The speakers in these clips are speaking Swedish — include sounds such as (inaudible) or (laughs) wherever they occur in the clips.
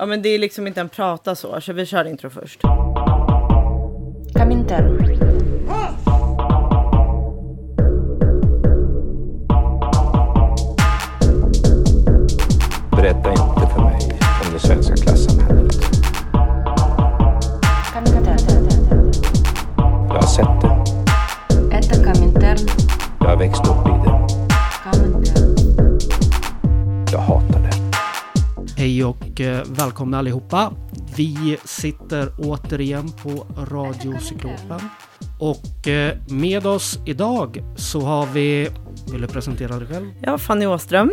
Ja, men det är liksom inte en prata så, så vi kör intro först. Kaminter. Och välkomna allihopa. Vi sitter återigen på Radiocyklopen. Och eh, med oss idag så har vi... Vill du presentera dig själv? Ja, Fanny Åström.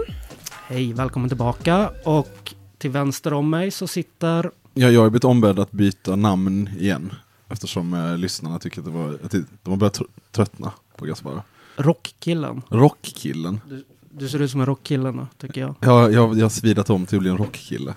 Hej, välkommen tillbaka. Och till vänster om mig så sitter... Ja, jag har blivit ombedd att byta namn igen. Eftersom eh, lyssnarna tycker att det var, att de har börjat tr- tröttna på Gaspara. Rockkillen. Rockkillen. Du, du ser ut som en rockkillen tycker jag. Ja, jag, jag har svidat om till att bli en rockkille.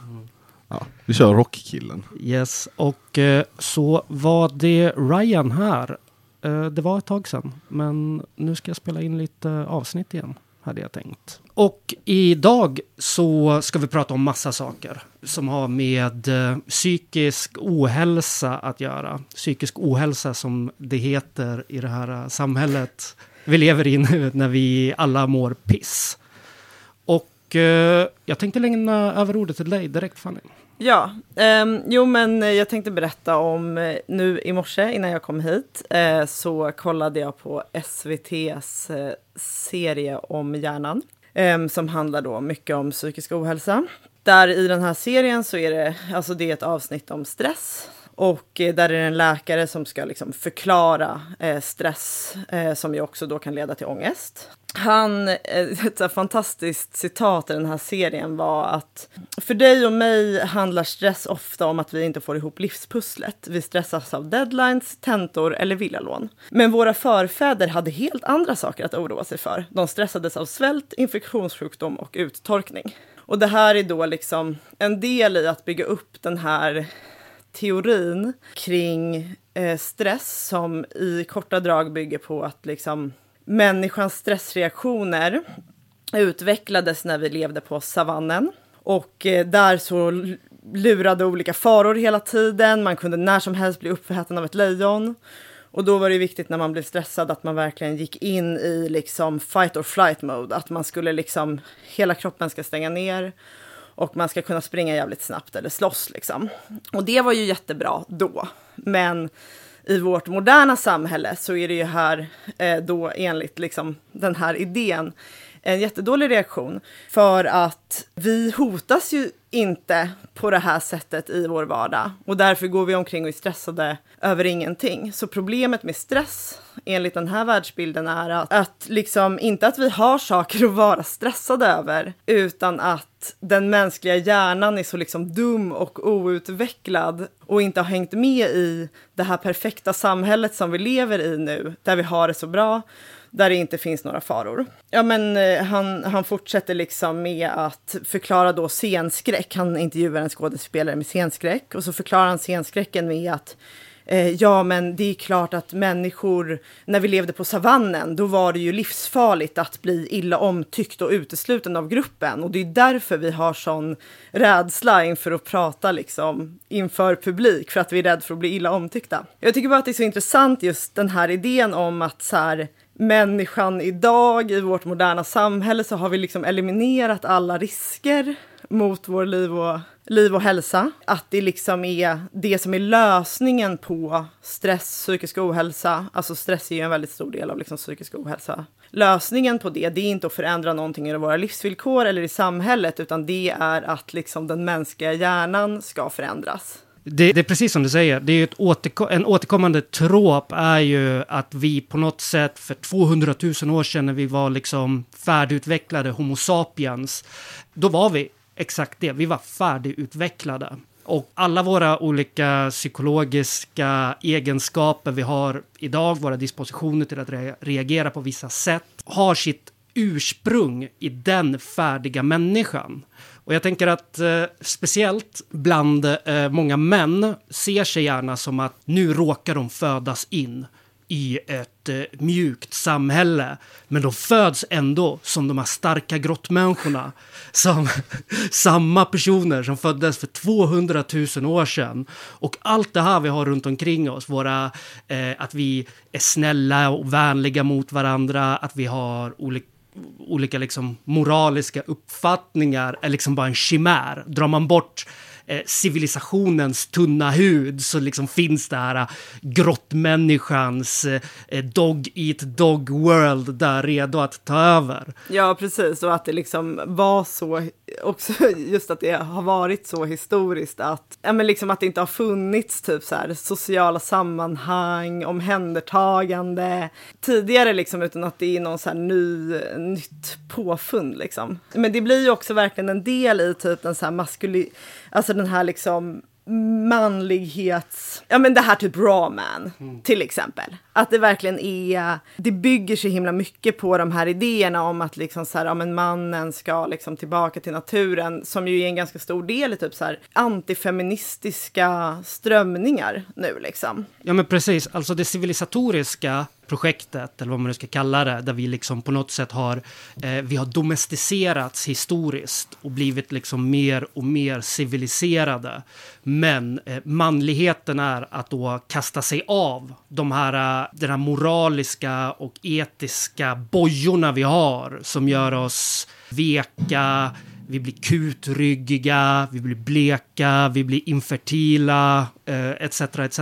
Ja, vi kör rockkillen. Yes, och eh, så var det Ryan här. Eh, det var ett tag sedan, men nu ska jag spela in lite avsnitt igen, hade jag tänkt. Och idag så ska vi prata om massa saker som har med eh, psykisk ohälsa att göra. Psykisk ohälsa som det heter i det här eh, samhället vi lever i nu när vi alla mår piss. Och eh, jag tänkte lämna över ordet till dig direkt Fanny. Ja, ehm, jo men eh, jag tänkte berätta om eh, nu i morse innan jag kom hit eh, så kollade jag på SVTs eh, serie om hjärnan eh, som handlar då mycket om psykisk ohälsa. Där i den här serien så är det, alltså det är ett avsnitt om stress och eh, där är det en läkare som ska liksom förklara eh, stress eh, som ju också då kan leda till ångest. Han, eh, (laughs) ett så fantastiskt citat i den här serien var att för dig och mig handlar stress ofta om att vi inte får ihop livspusslet. Vi stressas av deadlines, tentor eller villalån. Men våra förfäder hade helt andra saker att oroa sig för. De stressades av svält, infektionssjukdom och uttorkning. Och det här är då liksom en del i att bygga upp den här teorin kring eh, stress som i korta drag bygger på att liksom människans stressreaktioner utvecklades när vi levde på savannen. Och eh, där så lurade olika faror hela tiden. Man kunde när som helst bli uppäten av ett lejon. Och då var det viktigt när man blev stressad att man verkligen gick in i liksom fight or flight mode. Att man skulle liksom, hela kroppen ska stänga ner och man ska kunna springa jävligt snabbt eller slåss liksom. Och det var ju jättebra då. Men i vårt moderna samhälle så är det ju här eh, då enligt liksom den här idén en jättedålig reaktion för att vi hotas ju inte på det här sättet i vår vardag och därför går vi omkring och är stressade över ingenting. Så problemet med stress enligt den här världsbilden är att, att liksom inte att vi har saker att vara stressade över utan att den mänskliga hjärnan är så liksom dum och outvecklad och inte har hängt med i det här perfekta samhället som vi lever i nu där vi har det så bra där det inte finns några faror. Ja, men eh, han, han fortsätter liksom med att förklara då scenskräck. Han intervjuar en skådespelare med scenskräck och så förklarar han scenskräcken med att eh, ja, men det är klart att människor, när vi levde på savannen, då var det ju livsfarligt att bli illa omtyckt och utesluten av gruppen. Och det är därför vi har sån rädsla inför att prata liksom inför publik, för att vi är rädda för att bli illa omtyckta. Jag tycker bara att det är så intressant just den här idén om att så här, människan idag i vårt moderna samhälle så har vi liksom eliminerat alla risker mot vår liv och, liv och hälsa. Att det liksom är det som är lösningen på stress, psykisk ohälsa. Alltså stress är ju en väldigt stor del av liksom psykisk ohälsa. Lösningen på det, det är inte att förändra någonting i våra livsvillkor eller i samhället, utan det är att liksom den mänskliga hjärnan ska förändras. Det, det är precis som du säger, det är ett återko- en återkommande tråp är ju att vi på något sätt för 200 000 år sedan när vi var liksom färdigutvecklade Homo sapiens, då var vi exakt det, vi var färdigutvecklade. Och alla våra olika psykologiska egenskaper vi har idag, våra dispositioner till att re- reagera på vissa sätt, har sitt ursprung i den färdiga människan. Och jag tänker att eh, speciellt bland eh, många män ser sig gärna som att nu råkar de födas in i ett eh, mjukt samhälle. Men de föds ändå som de här starka grottmänniskorna. Som (laughs) samma personer som föddes för 200 000 år sedan. Och allt det här vi har runt omkring oss, våra, eh, att vi är snälla och vänliga mot varandra, att vi har olika olika liksom moraliska uppfattningar är liksom bara en chimär. Drar man bort eh, civilisationens tunna hud så liksom finns det här eh, grottmänniskans eh, eh, dog eat dog world där redo att ta över. Ja, precis. Och att det liksom var så, också (laughs) just att det har varit så historiskt att, ja, men liksom att det inte har funnits typ så här sociala sammanhang, omhändertagande tidigare liksom, utan att det är någon så här ny, nytt påfund liksom. Men det blir ju också verkligen en del i typ den så här maskuli, alltså den här liksom manlighets... Ja men det här typ raw man, till exempel. Att det verkligen är... Det bygger så himla mycket på de här idéerna om att liksom så här, ja, men mannen ska liksom tillbaka till naturen, som ju är en ganska stor del i typ så här antifeministiska strömningar nu liksom. Ja men precis, alltså det civilisatoriska projektet, eller vad man nu ska kalla det, där vi liksom på något sätt har, eh, vi har domesticerats historiskt och blivit liksom mer och mer civiliserade. Men eh, manligheten är att då kasta sig av de här, eh, den här moraliska och etiska bojorna vi har som gör oss veka, vi blir kutryggiga, vi blir bleka, vi blir infertila, eh, etc. etc.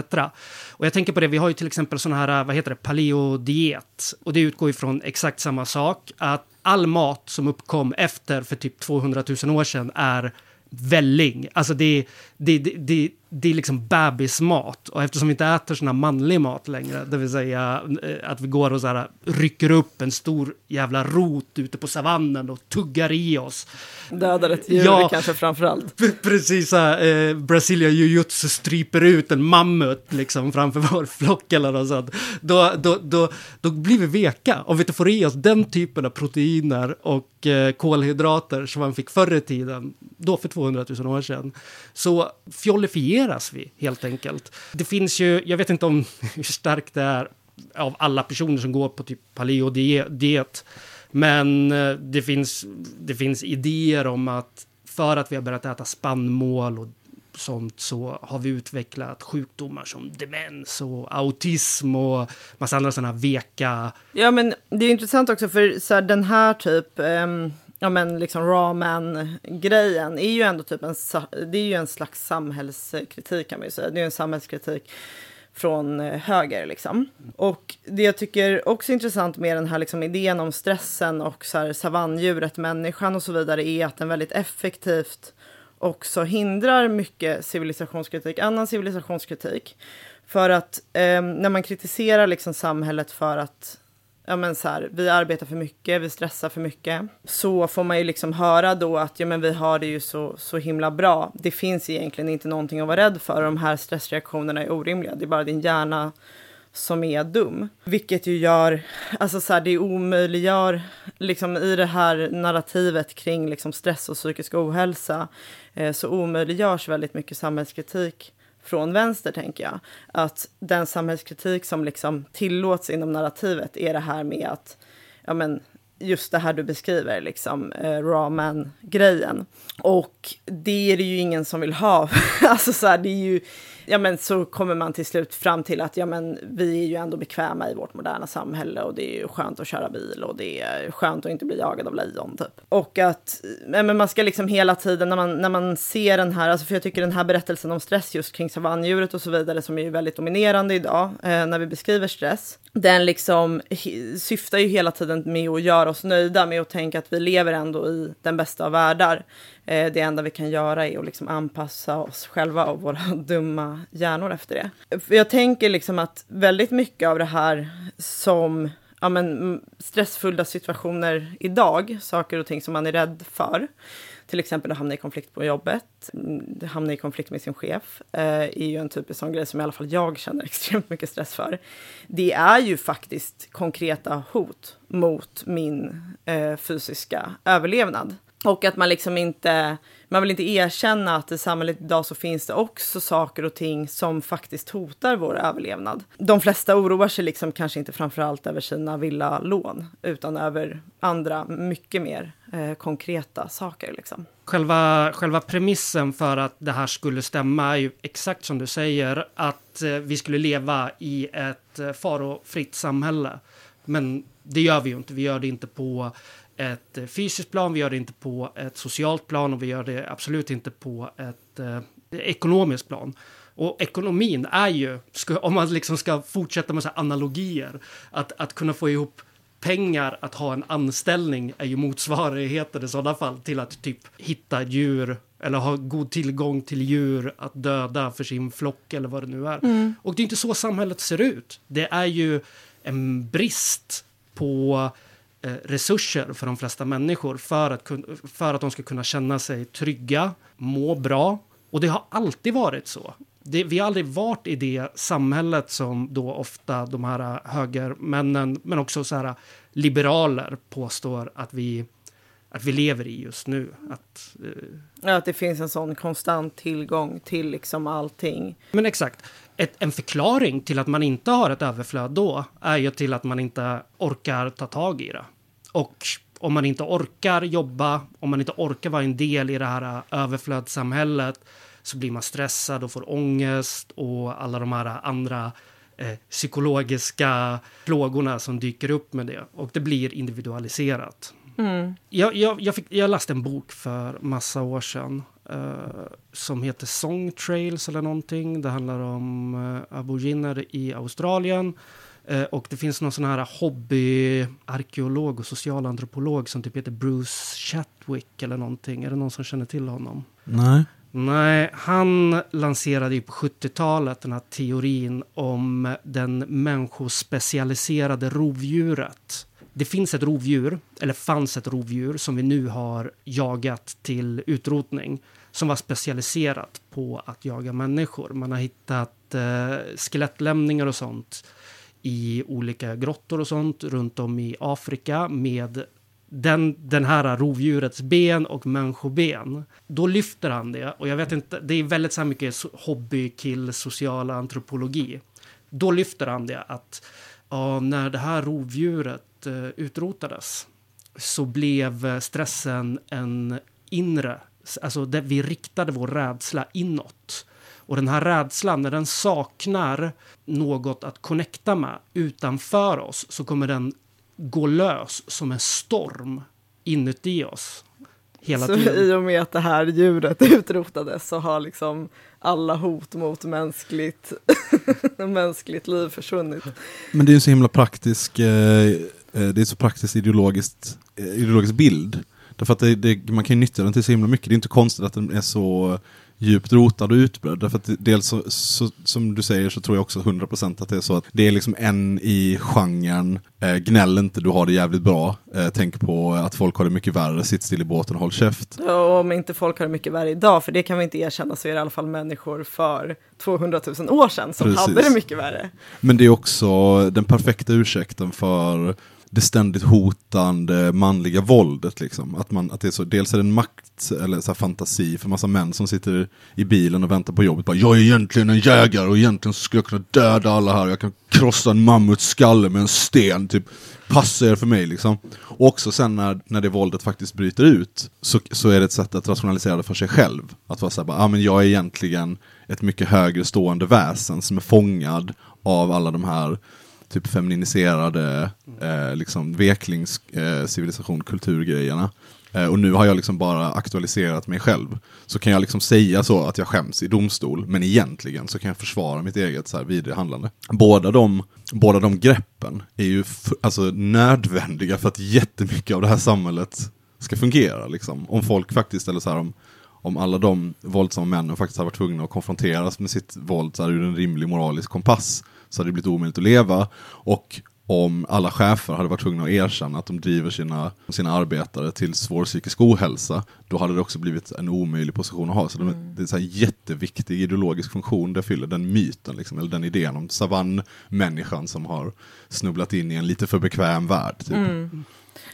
Och jag tänker på det, vi har ju till exempel sån här, vad heter det, paleodiet. Och det utgår ju från exakt samma sak, att all mat som uppkom efter för typ 200 000 år sedan är välling. Alltså det, det, det, det, det är liksom bebismat. Och eftersom vi inte äter sån här manlig mat längre, det vill säga eh, att vi går och så här, rycker upp en stor jävla rot ute på savannen och tuggar i oss. Dödar ett djur Ja. kanske framför allt. P- Precis så här, eh, Brasilia Jiu-Jitsu stryper ut en mammut liksom framför vår flock eller något sånt. Då, då, då, då blir vi veka om vi inte får i oss den typen av proteiner och eh, kolhydrater som man fick förr i tiden, då för 200 000 år sedan. Så fjollifieras vi helt enkelt. Det finns ju, jag vet inte om (laughs) hur starkt det är av alla personer som går på typ paleo-diet. Men eh, det finns, det finns idéer om att för att vi har börjat äta spannmål och sånt så har vi utvecklat sjukdomar som demens och autism och massa andra sådana veka... Ja, men det är intressant också för så här, den här typ, Um ja men liksom ramen-grejen är ju ändå typ en, det är ju en slags samhällskritik kan man ju säga. Det är ju en samhällskritik från eh, höger liksom. Och det jag tycker också är intressant med den här liksom idén om stressen och så här savanndjuret, människan och så vidare är att den väldigt effektivt också hindrar mycket civilisationskritik, annan civilisationskritik. För att eh, när man kritiserar liksom samhället för att ja, men så här, vi arbetar för mycket, vi stressar för mycket, så får man ju liksom höra då att ja, men vi har det ju så, så himla bra. Det finns egentligen inte någonting att vara rädd för. De här stressreaktionerna är orimliga. Det är bara din hjärna som är dum. Vilket ju gör, alltså så här, det omöjliggör, liksom i det här narrativet kring liksom stress och psykisk ohälsa, eh, så omöjliggörs väldigt mycket samhällskritik från vänster, tänker jag. Att den samhällskritik som liksom tillåts inom narrativet är det här med att, ja men, just det här du beskriver, liksom, eh, ramen-grejen. Och det är det ju ingen som vill ha. (laughs) alltså så här, det är ju, ja men så kommer man till slut fram till att, ja men vi är ju ändå bekväma i vårt moderna samhälle och det är ju skönt att köra bil och det är skönt att inte bli jagad av lejon typ. Och att, ja, men man ska liksom hela tiden när man, när man ser den här, alltså för jag tycker den här berättelsen om stress just kring savanndjuret och så vidare som är ju väldigt dominerande idag eh, när vi beskriver stress, den liksom syftar ju hela tiden med att göra oss nöjda med att tänka att vi lever ändå i den bästa av världar. Eh, det enda vi kan göra är att liksom anpassa oss själva och våra (laughs) dumma hjärnor efter det. För jag tänker liksom att väldigt mycket av det här som ja, men, mm, stressfulla situationer idag, saker och ting som man är rädd för, till exempel att hamna i konflikt på jobbet, mm, hamna i konflikt med sin chef, eh, är ju en typisk sån grej som i alla fall jag känner (laughs) extremt mycket stress för. Det är ju faktiskt konkreta hot mot min eh, fysiska överlevnad. Och att man liksom inte, man vill inte erkänna att i samhället idag så finns det också saker och ting som faktiskt hotar vår överlevnad. De flesta oroar sig liksom kanske inte framförallt över sina villalån, utan över andra mycket mer eh, konkreta saker liksom. Själva, själva premissen för att det här skulle stämma är ju exakt som du säger, att eh, vi skulle leva i ett eh, farofritt samhälle. Men det gör vi ju inte. Vi gör det inte på ett eh, fysiskt plan, vi gör det inte på ett socialt plan och vi gör det absolut inte på ett eh, ekonomiskt plan. Och ekonomin är ju, om man liksom ska fortsätta med så analogier, att, att kunna få ihop pengar att ha en anställning är ju motsvarigheten i sådana fall till att typ hitta djur eller ha god tillgång till djur att döda för sin flock eller vad det nu är. Och det är inte så samhället ser ut. Det är ju en brist på resurser för de flesta människor för att, för att de ska kunna känna sig trygga, må bra. Och det har alltid varit så. Det, vi har aldrig varit i det samhället som då ofta de här högermännen, men också så här liberaler påstår att vi, att vi lever i just nu. Att, eh, Att det finns en sån konstant tillgång till liksom allting. Men exakt. Ett, en förklaring till att man inte har ett överflöd då är ju till att man inte orkar ta tag i det. Och om man inte orkar jobba, om man inte orkar vara en del i det här överflödssamhället så blir man stressad och får ångest och alla de här andra eh, psykologiska plågorna som dyker upp med det. Och det blir individualiserat. Jag, jag, jag, fick, jag läste en bok för massa år sedan eh, som heter Song Trails eller någonting. Det handlar om uh, aboriginer i Australien. Eh, och det finns någon sån här hobbyarkeolog och socialantropolog som typ heter Bruce Chatwick eller någonting. Är det någon som känner till honom? Nej. Nej, han lanserade ju på 70-talet den här teorin om den människospecialiserade rovdjuret. Det finns ett rovdjur, eller fanns ett rovdjur, som vi nu har jagat till utrotning, som var specialiserat på att jaga människor. Man har hittat eh, skelettlämningar och sånt i olika grottor och sånt runt om i Afrika med den, den här rovdjurets ben och människoben. Då lyfter han det och jag vet inte, det är väldigt så här mycket so- hobbykill social antropologi. Då lyfter han det att ja, när det här rovdjuret eh, utrotades så blev stressen en inre, alltså där vi riktade vår rädsla inåt. Och den här rädslan, när den saknar något att connecta med utanför oss så kommer den gå lös som en storm inuti oss. Hela Så tiden. i och med att det här djuret (laughs) utrotades så har liksom alla hot mot mänskligt, (laughs) mänskligt liv försvunnit. Men det är en så himla praktisk, eh, eh, det är så praktiskt ideologiskt, eh, ideologisk bild. Därför att det, det, man kan ju nyttja den till så himla mycket. Det är inte konstigt att den är så djupt rotad och utbredd. Därför att dels så, så, som du säger så tror jag också 100% att det är så att det är liksom en i genren, eh, gnäll inte, du har det jävligt bra. Eh, tänk på att folk har det mycket värre, sitt still i båten och håll käft. Och om inte folk har det mycket värre idag, för det kan vi inte erkänna, så är det i alla fall människor för 200 000 år sedan som Precis. hade det mycket värre. Men det är också den perfekta ursäkten för det ständigt hotande manliga våldet. Liksom. Att man, att det är så, dels är det en makt eller så här fantasi för massa män som sitter i bilen och väntar på jobbet. Bara, jag är egentligen en jägare och egentligen skulle jag kunna döda alla här. Jag kan krossa en mammuts skalle med en sten. Typ, passa er för mig liksom. Och också sen när, när det våldet faktiskt bryter ut så, så är det ett sätt att rationalisera det för sig själv. Att vara såhär, ah, men jag är egentligen ett mycket högre stående väsen som är fångad av alla de här typ femininiserade, eh, liksom veklings, eh, civilisation, kulturgrejerna. Eh, och nu har jag liksom bara aktualiserat mig själv. Så kan jag liksom säga så att jag skäms i domstol, men egentligen så kan jag försvara mitt eget så här vidriga handlande. Båda de, båda de greppen är ju alltså nödvändiga för att jättemycket av det här samhället ska fungera. Liksom. Om folk faktiskt, eller så här, om, om alla de våldsamma männen faktiskt hade varit tvungna att konfronteras med sitt våld så här, ur en rimlig moralisk kompass så hade det blivit omöjligt att leva. Och om alla chefer hade varit tvungna att erkänna att de driver sina, sina arbetare till svår psykisk ohälsa, då hade det också blivit en omöjlig position att ha. Så de, det är så här jätteviktig ideologisk funktion det fyller, den myten, liksom, eller den idén om savannmänniskan som har snubblat in i en lite för bekväm värld. Typ.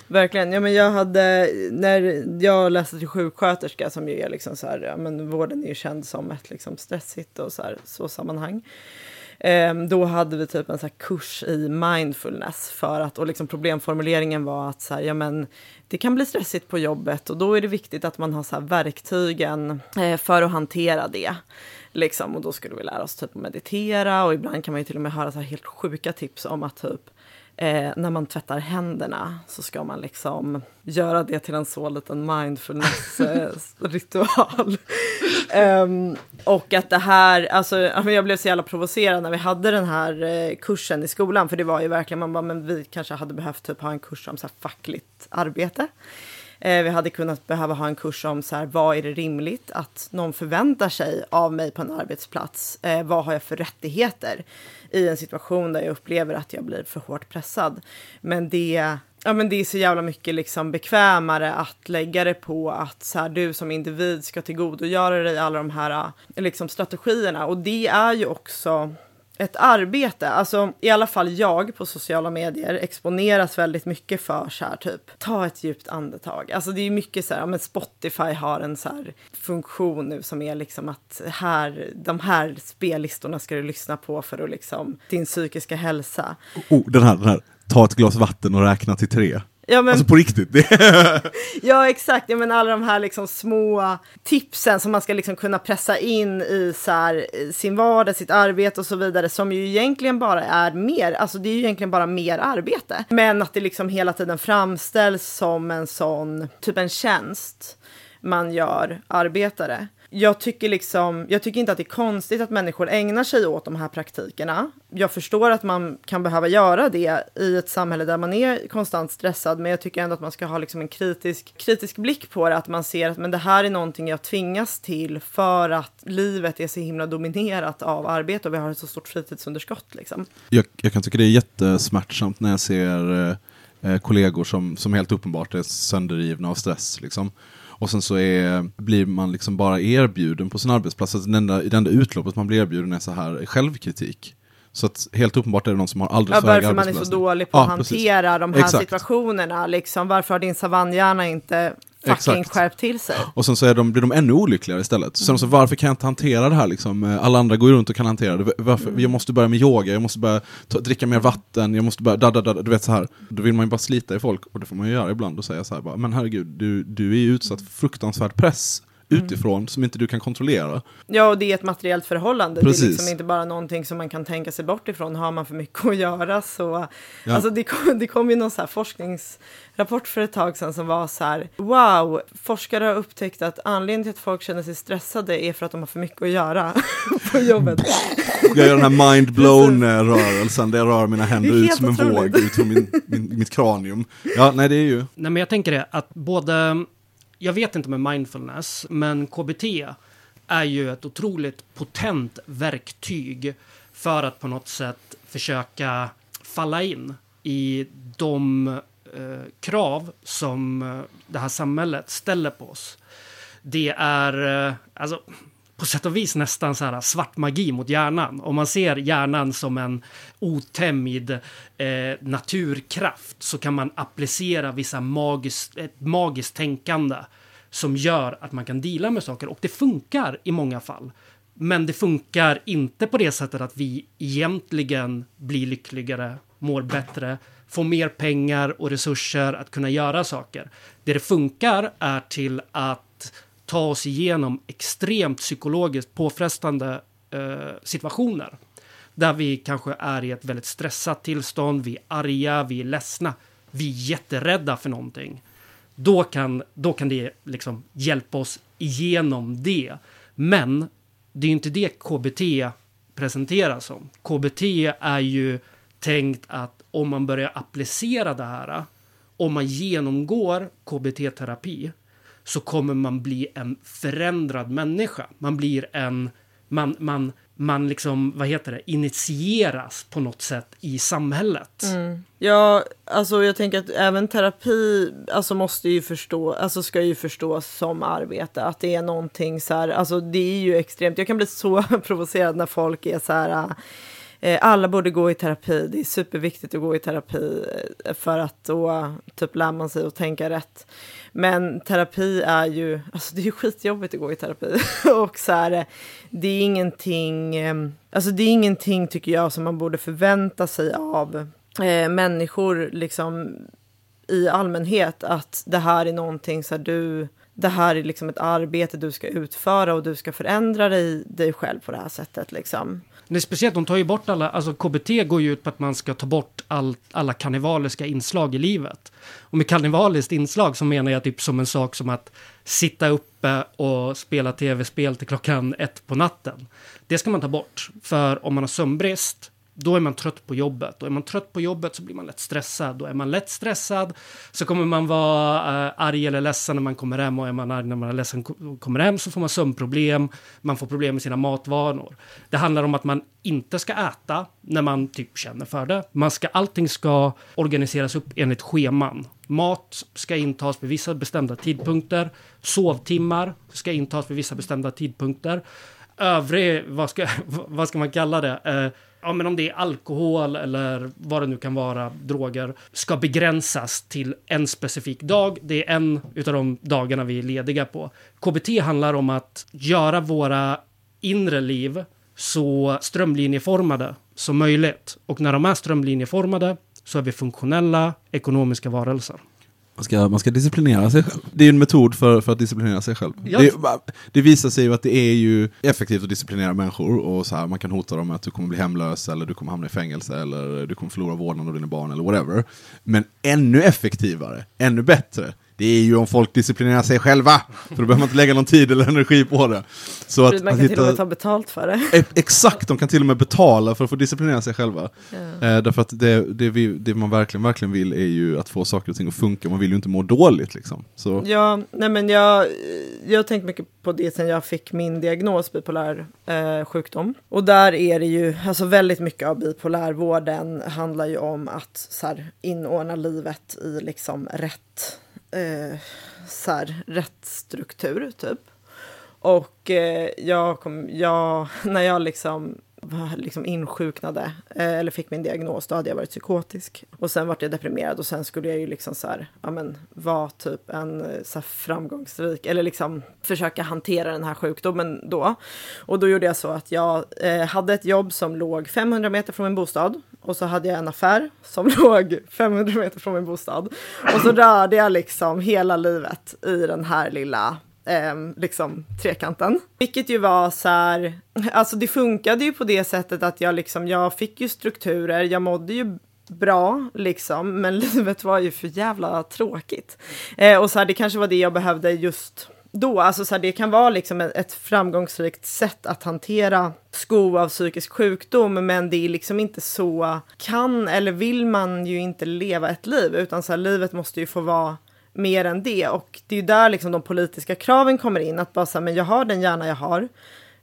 Verkligen. Ja, men jag hade, när jag läste till sjuksköterska, som ju är liksom så här, ja, men vården är ju känd som ett liksom stressigt och så, här, så sammanhang. Ehm, då hade vi typ en så här kurs i mindfulness för att, och liksom problemformuleringen var att så här, ja, men det kan bli stressigt på jobbet och då är det viktigt att man har så här verktygen eh, för att hantera det. Liksom, och då skulle vi lära oss typ att meditera och ibland kan man ju till och med höra så här helt sjuka tips om att typ Eh, när man tvättar händerna så ska man liksom göra det till en så liten mindfulness-ritual. um, (laughs) och att det här, alltså jag blev så jävla provocerad när vi hade den här eh, kursen i skolan, för det var ju verkligen, man bara, men vi kanske hade behövt typ ha en kurs om så här fackligt arbete. Eh, vi hade kunnat behöva ha en kurs om så här, vad är det rimligt att någon förväntar sig av mig på en arbetsplats? Eh, vad har jag för rättigheter i en situation där jag upplever att jag blir för hårt pressad? Men det, ja, men det är så jävla mycket liksom bekvämare att lägga det på att så här, du som individ ska tillgodogöra dig alla de här eh, liksom, strategierna. Och det är ju också ett arbete. Alltså i alla fall jag på sociala medier exponeras väldigt mycket för så här typ ta ett djupt andetag. Alltså det är mycket så här, ja, men Spotify har en så här funktion nu som är liksom att här, de här spellistorna ska du lyssna på för att liksom din psykiska hälsa. Oh, den här, den här. Ta ett glas vatten och räkna till tre. Ja, men, Alltså på riktigt. (laughs) Ja exakt, ja, men alla de här liksom små tipsen som man ska liksom kunna pressa in i så här, sin vardag, sitt arbete och så vidare, som ju egentligen bara är mer, alltså det är ju egentligen bara mer arbete. Men att det liksom hela tiden framställs som en sån, typ en tjänst man gör arbetare. Jag tycker, liksom, jag tycker inte att det är konstigt att människor ägnar sig åt de här praktikerna. Jag förstår att man kan behöva göra det i ett samhälle där man är konstant stressad, men jag tycker ändå att man ska ha liksom en kritisk, kritisk blick på det, att man ser att men det här är någonting jag tvingas till för att livet är så himla dominerat av arbete och vi har ett så stort fritidsunderskott. Liksom. jag, jag kan tycka det är jättesmärtsamt när jag ser eh, eh kollegor som, som helt uppenbart är sönderrivna av stress. Liksom. Och sen så är, blir man liksom bara erbjuden på sin arbetsplats, alltså det enda, det enda utloppet man blir erbjuden är så här självkritik. Så att helt uppenbart är det någon som har alldeles Ja, för hög varför man är så dålig på Ja, att precis. hantera de här Exakt. situationerna. Liksom. Varför har din savannhjärna inte fucking Exakt. skärpt till sig? Och sen så är de, blir de ännu olyckligare istället. Sen så varför kan jag inte hantera det här liksom? Eh, Alla andra går runt och kan hantera det. Varför? Jag måste börja med yoga, jag måste börja ta, dricka mer vatten, jag måste börja, da, da, da, du vet så här. Då vill man ju bara slita i folk, och det får man ju göra ibland och säga så här bara, men herregud, du, du är ju utsatt för fruktansvärd press utifrån som inte du kan kontrollera. Ja, och det är ett materiellt förhållande. Det är Precis. liksom inte bara någonting som man kan tänka sig bort ifrån. Har man för mycket att göra så... Ja. Alltså det kom, det kom ju någon så här forskningsrapport för ett tag sedan som var så här. Wow, forskare har upptäckt att anledningen till att folk känner sig stressade är för att de har för mycket att göra (laughs) på jobbet. Jag gör den här mind-blown-rörelsen, där jag rör mina händer ut som en otroligt. våg ut från min, min, mitt kranium. Ja, nej det är ju... Nej, men jag tänker det att både, jag vet inte med mindfulness, men KBT är ju ett otroligt potent verktyg för att på något sätt försöka falla in i de eh, krav som eh, det här samhället ställer på oss. Det är, eh, alltså, på sätt och vis nästan så här svart magi mot hjärnan. Om man ser hjärnan som en otämjd eh, naturkraft så kan man applicera vissa magiskt, ett magiskt tänkande som gör att man kan deala med saker. Och det funkar i många fall. Men det funkar inte på det sättet att vi egentligen blir lyckligare, mår bättre, får mer pengar och resurser att kunna göra saker. Det det funkar är till att ta oss igenom extremt psykologiskt påfrestande eh, situationer. Där vi kanske är i ett väldigt stressat tillstånd, vi är arga, vi är ledsna, vi är jätterädda för någonting. Då kan, då kan det liksom hjälpa oss igenom det. Men det är ju inte det KBT presenteras som. KBT är ju tänkt att om man börjar applicera det här, om man genomgår KBT-terapi, så kommer man bli en förändrad människa. Man blir en, man, man, man liksom, vad heter det, initieras på något sätt i samhället. Mm. Ja, alltså jag tänker att även terapi alltså måste ju förstå, alltså ska ju förstås som arbete. Att det är någonting så här, alltså det är ju extremt. Jag kan bli så (laughs) provocerad när folk är så här, Eh, alla borde gå i terapi. Det är superviktigt att gå i terapi eh, för att då typ lär man sig att tänka rätt. Men terapi är ju, alltså det är ju skitjobbigt att gå i terapi. (laughs) och så här, eh, det är ingenting, ehm, alltså det är ingenting tycker jag som man borde förvänta sig av eh, människor liksom i allmänhet. Att det här är någonting så här, du, det här är liksom ett arbete du ska utföra och du ska förändra dig, dig själv på det här sättet liksom. Det är speciellt, de tar ju bort alla, alltså KBT går ju ut på att man ska ta bort all, alla karnevaliska inslag i livet. Och med karnevaliskt inslag så menar jag typ som en sak som att sitta uppe och spela tv-spel till klockan ett på natten. Det ska man ta bort, för om man har sömnbrist då är man trött på jobbet. Och är man trött på jobbet så blir man lätt stressad. Och är man lätt stressad så kommer man vara eh, arg eller ledsen när man kommer hem. Och är man arg när man är ledsen kommer hem så får man sömnproblem. Man får problem med sina matvanor. Det handlar om att man inte ska äta när man typ känner för det. Man ska, allting ska organiseras upp enligt scheman. Mat ska intas vid vissa bestämda tidpunkter. Sovtimmar ska intas vid vissa bestämda tidpunkter. Övrig, vad ska, (laughs) vad ska man kalla det? Eh, ja, men om det är alkohol eller vad det nu kan vara, droger, ska begränsas till en specifik dag. Det är en utav de dagarna vi är lediga på. KBT handlar om att göra våra inre liv så strömlinjeformade som möjligt. Och när de är strömlinjeformade så är vi funktionella ekonomiska varelser. Man ska, man ska disciplinera sig själv. Det är en metod för, för att disciplinera sig själv. Ja. Det, det visar sig ju att det är ju effektivt att disciplinera människor. Och så här, man kan hota dem med att du kommer bli hemlös, eller du kommer hamna i fängelse, eller du kommer förlora vårdnaden av dina barn, eller whatever. Men ännu effektivare, ännu bättre, det är ju om folk disciplinerar sig själva. För då behöver man inte lägga någon tid eller energi på det. Så man att, kan att till och med hitta, ta betalt för det. Exakt, de kan till och med betala för att få disciplinera sig själva. Eh, därför att det, det, vi, det man verkligen, verkligen vill är ju att få saker och ting att funka. Man vill ju inte må dåligt liksom. Så, Ja, nej men jag, jag har tänkt mycket på det sen jag fick min diagnos bipolär eh, sjukdom. Och där är det ju, alltså väldigt mycket av bipolärvården handlar ju om att så här, inordna livet i liksom rätt, eh, så här, rätt struktur typ. Och eh, jag kom, jag, (laughs) när jag liksom, var liksom insjuknade, eh, eller fick min diagnos, då hade jag varit psykotisk. Och sen vart jag deprimerad och sen skulle jag ju liksom så här, ja men vara typ en eh, så här framgångsrik, eller liksom försöka hantera den här sjukdomen då. Och då gjorde jag så att jag eh, hade ett jobb som låg 500 meter från min bostad. Och så hade jag en affär som (laughs) låg 500 meter från min bostad. Och så rörde jag liksom hela livet i den här lilla eh, liksom trekanten. Vilket ju var så här, alltså det funkade ju på det sättet att jag liksom, jag fick ju strukturer, jag mådde ju bra liksom, men (laughs) livet var ju för jävla tråkigt. Eh, och så här, det kanske var det jag behövde just då, alltså så här, det kan vara liksom ett, framgångsrikt sätt att hantera sko av psykisk sjukdom, men det är liksom inte så kan eller vill man ju inte leva ett liv, utan så här, livet måste ju få vara mer än det. Och det är där liksom de politiska kraven kommer in. Att bara säga, men jag har den hjärna jag har.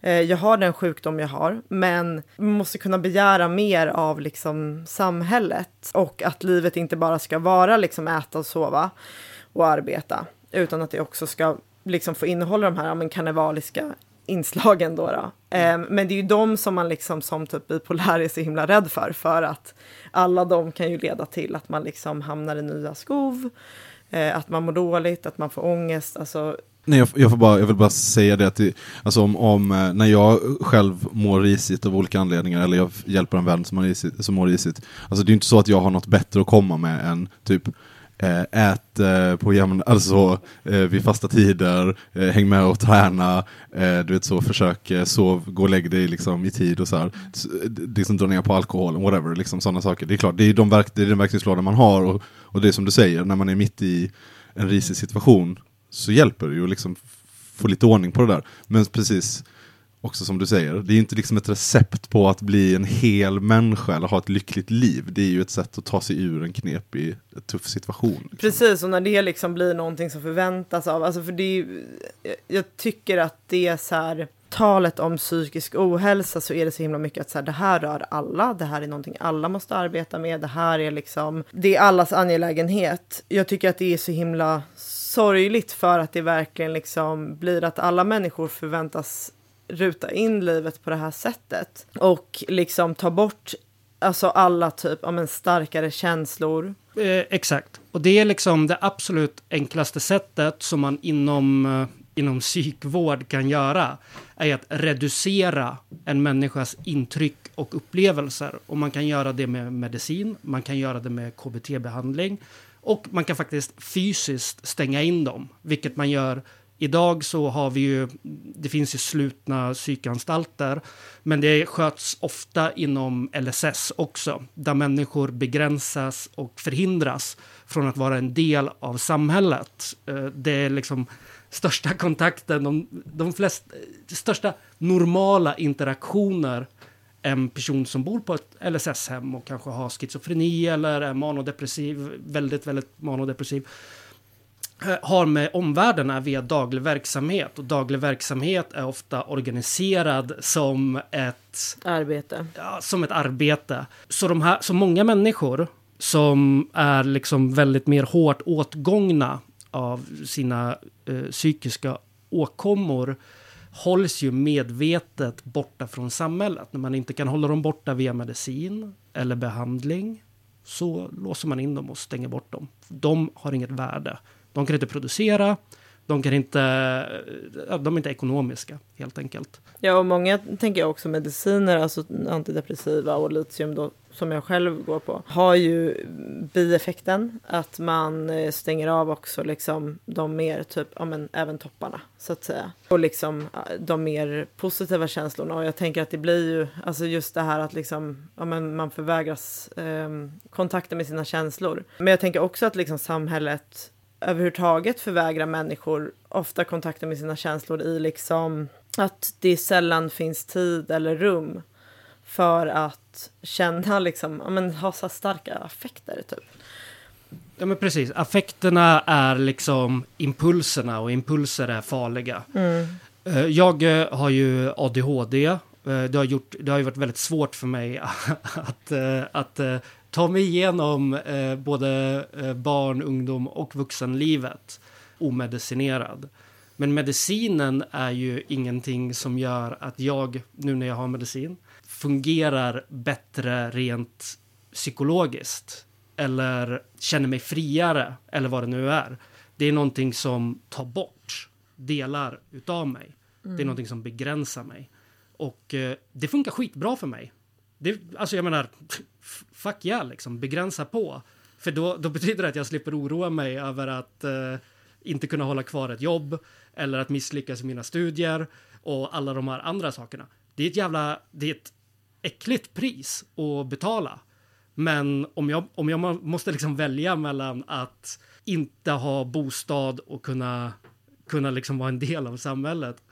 Eh, jag har den sjukdom jag har. Men man måste kunna begära mer av liksom samhället. Och att livet inte bara ska vara liksom äta och sova och arbeta. Utan att det också ska liksom få innehålla de här ja, men karnevaliska inslagen då. då. Mm. men det är ju de som man liksom som typ bipolär är så himla rädd för. För att alla de kan ju leda till att man liksom hamnar i nya skov. Eh, att man mår dåligt, att man får ångest. Alltså, Nej, jag, jag, får bara, jag vill bara säga det att det, alltså om, om, eh, när jag själv mår risigt av olika anledningar, eller jag hjälper en vän som mår risigt, som mår risigt alltså det är inte så att jag har något bättre att komma med än typ Eh, ät eh, på jämn, alltså eh, vid fasta tider, häng med och träna, du vet så, försök sov, gå och lägg dig liksom i tid och så här. Liksom dra ner på alkoholen, whatever, liksom sådana saker. Det är klart, det är, de verk, det är den verktygslåda man har och, och det är som du säger, när man är mitt i en risig situation så hjälper det ju att liksom få lite ordning på det där. Men precis, också som du säger, det är ju inte liksom ett recept på att bli en hel människa eller ha ett lyckligt liv. Det är ju ett sätt att ta sig ur en knepig, tuff situation. Liksom. Precis, och när det liksom blir någonting som förväntas av, alltså för det är ju, jag- jag tycker att det är så här, talet om psykisk ohälsa så är det så himla mycket att så här, det här rör alla, det här är någonting alla måste arbeta med, det här är liksom, det är allas angelägenhet. Jag tycker att det är så himla sorgligt för att det verkligen liksom blir att alla människor förväntas ruta in livet på det här sättet. Och liksom ta bort alltså alla typ, ja men starkare känslor. Eh, exakt. Och det är liksom det absolut enklaste sättet som man inom, eh, inom psykvård kan göra. Är att reducera en människas intryck och upplevelser. Och man kan göra det med medicin, man kan göra det med KBT-behandling. Och man kan faktiskt fysiskt stänga in dem, vilket man gör Idag så har vi ju, det finns ju slutna psykanstalter, men det sköts ofta inom LSS också, där människor begränsas och förhindras från att vara en del av samhället. Eh, det är liksom största (laughs) kontakten, de, de flest, eh, största normala interaktioner en person som bor på ett LSS-hem och kanske har schizofreni eller är manodepressiv, väldigt, väldigt manodepressiv, har med omvärlden är via daglig verksamhet. Och daglig verksamhet är ofta organiserad som ett Arbete. ja, som ett arbete. Så, de här, så många människor som är liksom väldigt mer hårt åtgångna av sina eh, psykiska åkommor hålls ju medvetet borta från samhället. När man inte kan hålla dem borta via medicin eller behandling så låser man in dem och stänger bort dem. De har inget värde. De kan inte producera, de kan inte, eh, de är inte ekonomiska helt enkelt. Ja, och många tänker jag också mediciner, alltså antidepressiva och litium då, som jag själv går på, har ju bieffekten att man eh, stänger av också liksom de mer typ, ja men även topparna så att säga. Och liksom eh, de mer positiva känslorna och jag tänker att det blir ju, alltså just det här att liksom, ja men man förvägras eh, kontakten med sina känslor. Men jag tänker också att liksom samhället överhuvudtaget förvägrar människor ofta kontakten med sina känslor i liksom att det sällan finns tid eller rum för att känna liksom, ja men ha så starka affekter typ. Ja men precis, affekterna är liksom impulserna och impulser är farliga. Eh, Jag eh, har ju ADHD. Eh, Det har, gjort, det har ju varit väldigt svårt för mig att, (laughs) att eh, ta mig igenom eh, både eh, barn, ungdom och vuxenlivet omedicinerad. Men medicinen är ju ingenting som gör att jag, nu när jag har medicin, fungerar bättre rent psykologiskt. Eller känner mig friare, eller vad det nu är. Det är någonting som tar bort delar utav mig. Det är någonting som begränsar mig. Och eh, det funkar skitbra för mig. Det, alltså jag menar, fuck yeah liksom, begränsa på. För då, då betyder det att jag slipper oroa mig över att eh, inte kunna hålla kvar ett jobb eller att misslyckas i mina studier och alla de här andra sakerna. Det är ett jävla, det är ett äckligt pris att betala. Men om jag, om jag måste liksom välja mellan att inte ha bostad och kunna, kunna liksom vara en del av samhället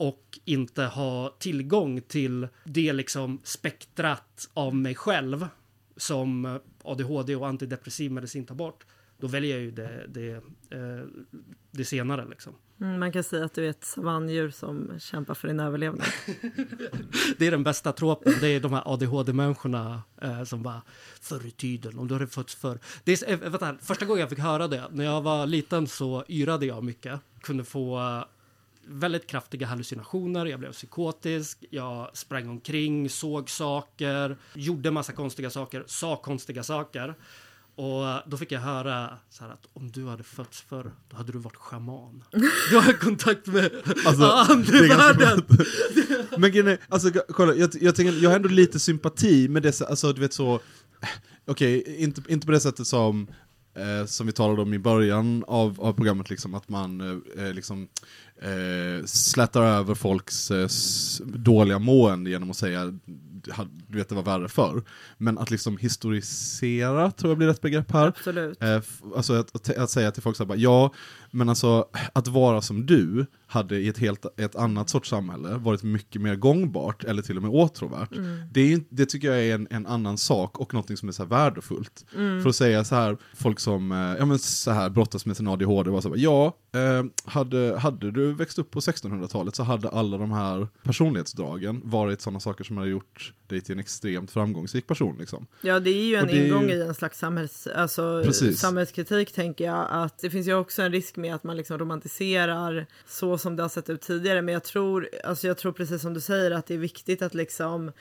och inte ha tillgång till det liksom spektrat av mig själv som ADHD och antidepressiv medicin tar bort, då väljer jag ju det, det, eh, det senare. Liksom. Mm, man kan säga att du är ett savanndjur som kämpar för din överlevnad. (laughs) Det är den bästa tropen. Det är de här ADHD-människorna eh, som bara förr i tiden, om du hade fötts förr. Det är, eh, vänta, första gången jag fick höra det, när jag var liten så yrade jag mycket. Kunde få väldigt kraftiga hallucinationer, jag blev psykotisk, jag sprang omkring, såg saker, gjorde massa konstiga saker, sa konstiga saker. Och eh, då fick jag höra så att om du hade fötts förr, då hade du varit schaman. Du har kontakt med Alltså, andevärlden. Men grejen är, alltså kolla, jag, jag, tänker, jag har ändå lite sympati med det, så- alltså du vet så, okej, inte, inte på det sättet som, eh, som vi talade om i början av, av programmet, liksom, att man eh, liksom eh, slätar över folks eh, dåliga mående genom att säga "Ha- du vet det var värre förr. Men att liksom historisera tror jag blir rätt begrepp här. Absolut. Eh, alltså att, att, att säga till folk så här, bara, ja, men alltså att vara som du hade i ett helt ett annat sorts samhälle varit mycket mer gångbart eller till och med åtråvärt. Det, är, ju- det tycker jag är en, en annan sak och något som är så här värdefullt. För att säga så här, folk som eh, ja, men så här, brottas med sin ADHD, var så här, ja, eh, hade, hade du växt upp på 1600-talet så hade alla de här personlighetsdragen varit sådana saker som hade gjort dig till en extremt framgångsrik person. Liksom. Ja, det är ju en det är ju- ingång i en slags samhälls, alltså, Precis. samhällskritik, tänker jag. Att det finns ju också en risk med att man liksom romantiserar så som det har sett ut tidigare. Men jag tror, alltså jag tror precis som du säger att det är viktigt att liksom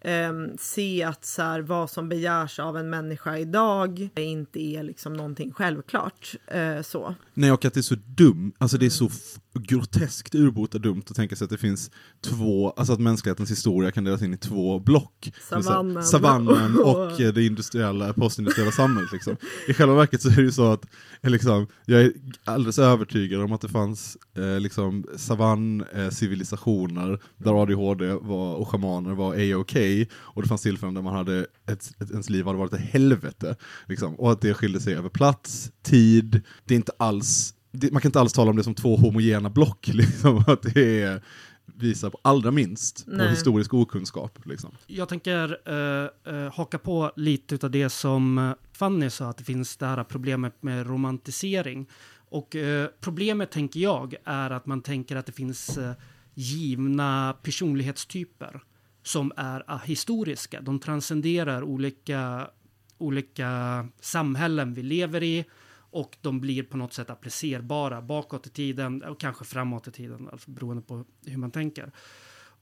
eh, se att så här, vad som begärs av en människa idag inte är liksom någonting självklart. Eh, så. Nej, och att det är så dumt, alltså det är så groteskt urbota dumt att tänka sig att det finns två, alltså att mänsklighetens historia kan delas in i två block. Savannen. Savannen (laughs) och eh, det industriella, postindustriella samhället. Liksom. I själva verket så är det ju så att eh, liksom, jag är alldeles övertygad om att det fanns eh, liksom, savann-civilisationer där ADHD var, och schamaner var A-OK och det fanns tillfällen där man hade ett, ett, ens liv hade varit ett helvete. Liksom, och att det skilde sig över plats, tid, det är inte alls det, man kan inte alls tala om det som två homogena block, (laughs) liksom, att det är, visar på allra minst på Nej. historisk okunskap. Liksom. Jag tänker eh, eh, haka på lite av det som eh, Fanny sa, att det finns det här problemet med romantisering. Och eh, problemet, tänker jag, är att man tänker att det finns eh, givna personlighetstyper som är ahistoriska. De transcenderar olika, olika samhällen vi lever i och de blir på något sätt applicerbara bakåt i tiden och kanske framåt i tiden, alltså beroende på hur man tänker.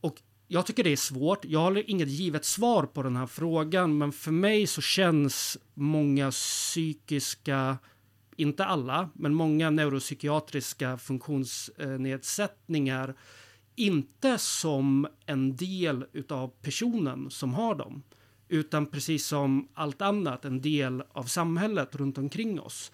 Och jag tycker det är svårt. Jag har inget givet svar på den här frågan, men för mig så känns många psykiska, inte alla, men många neuropsykiatriska funktionsnedsättningar inte som en del utav personen som har dem, utan precis som allt annat en del av samhället runt omkring oss.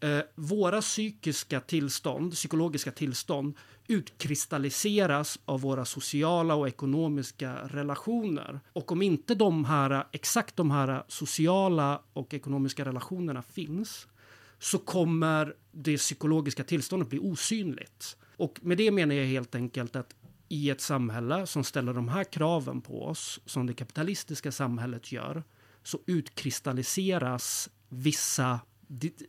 Eh, våra psykiska tillstånd, psykologiska tillstånd, utkristalliseras av våra sociala och ekonomiska relationer. Och om inte de här, exakt de här sociala och ekonomiska relationerna finns, så kommer det psykologiska tillståndet bli osynligt. Och med det menar jag helt enkelt att i ett samhälle som ställer de här kraven på oss, som det kapitalistiska samhället gör, så utkristalliseras vissa,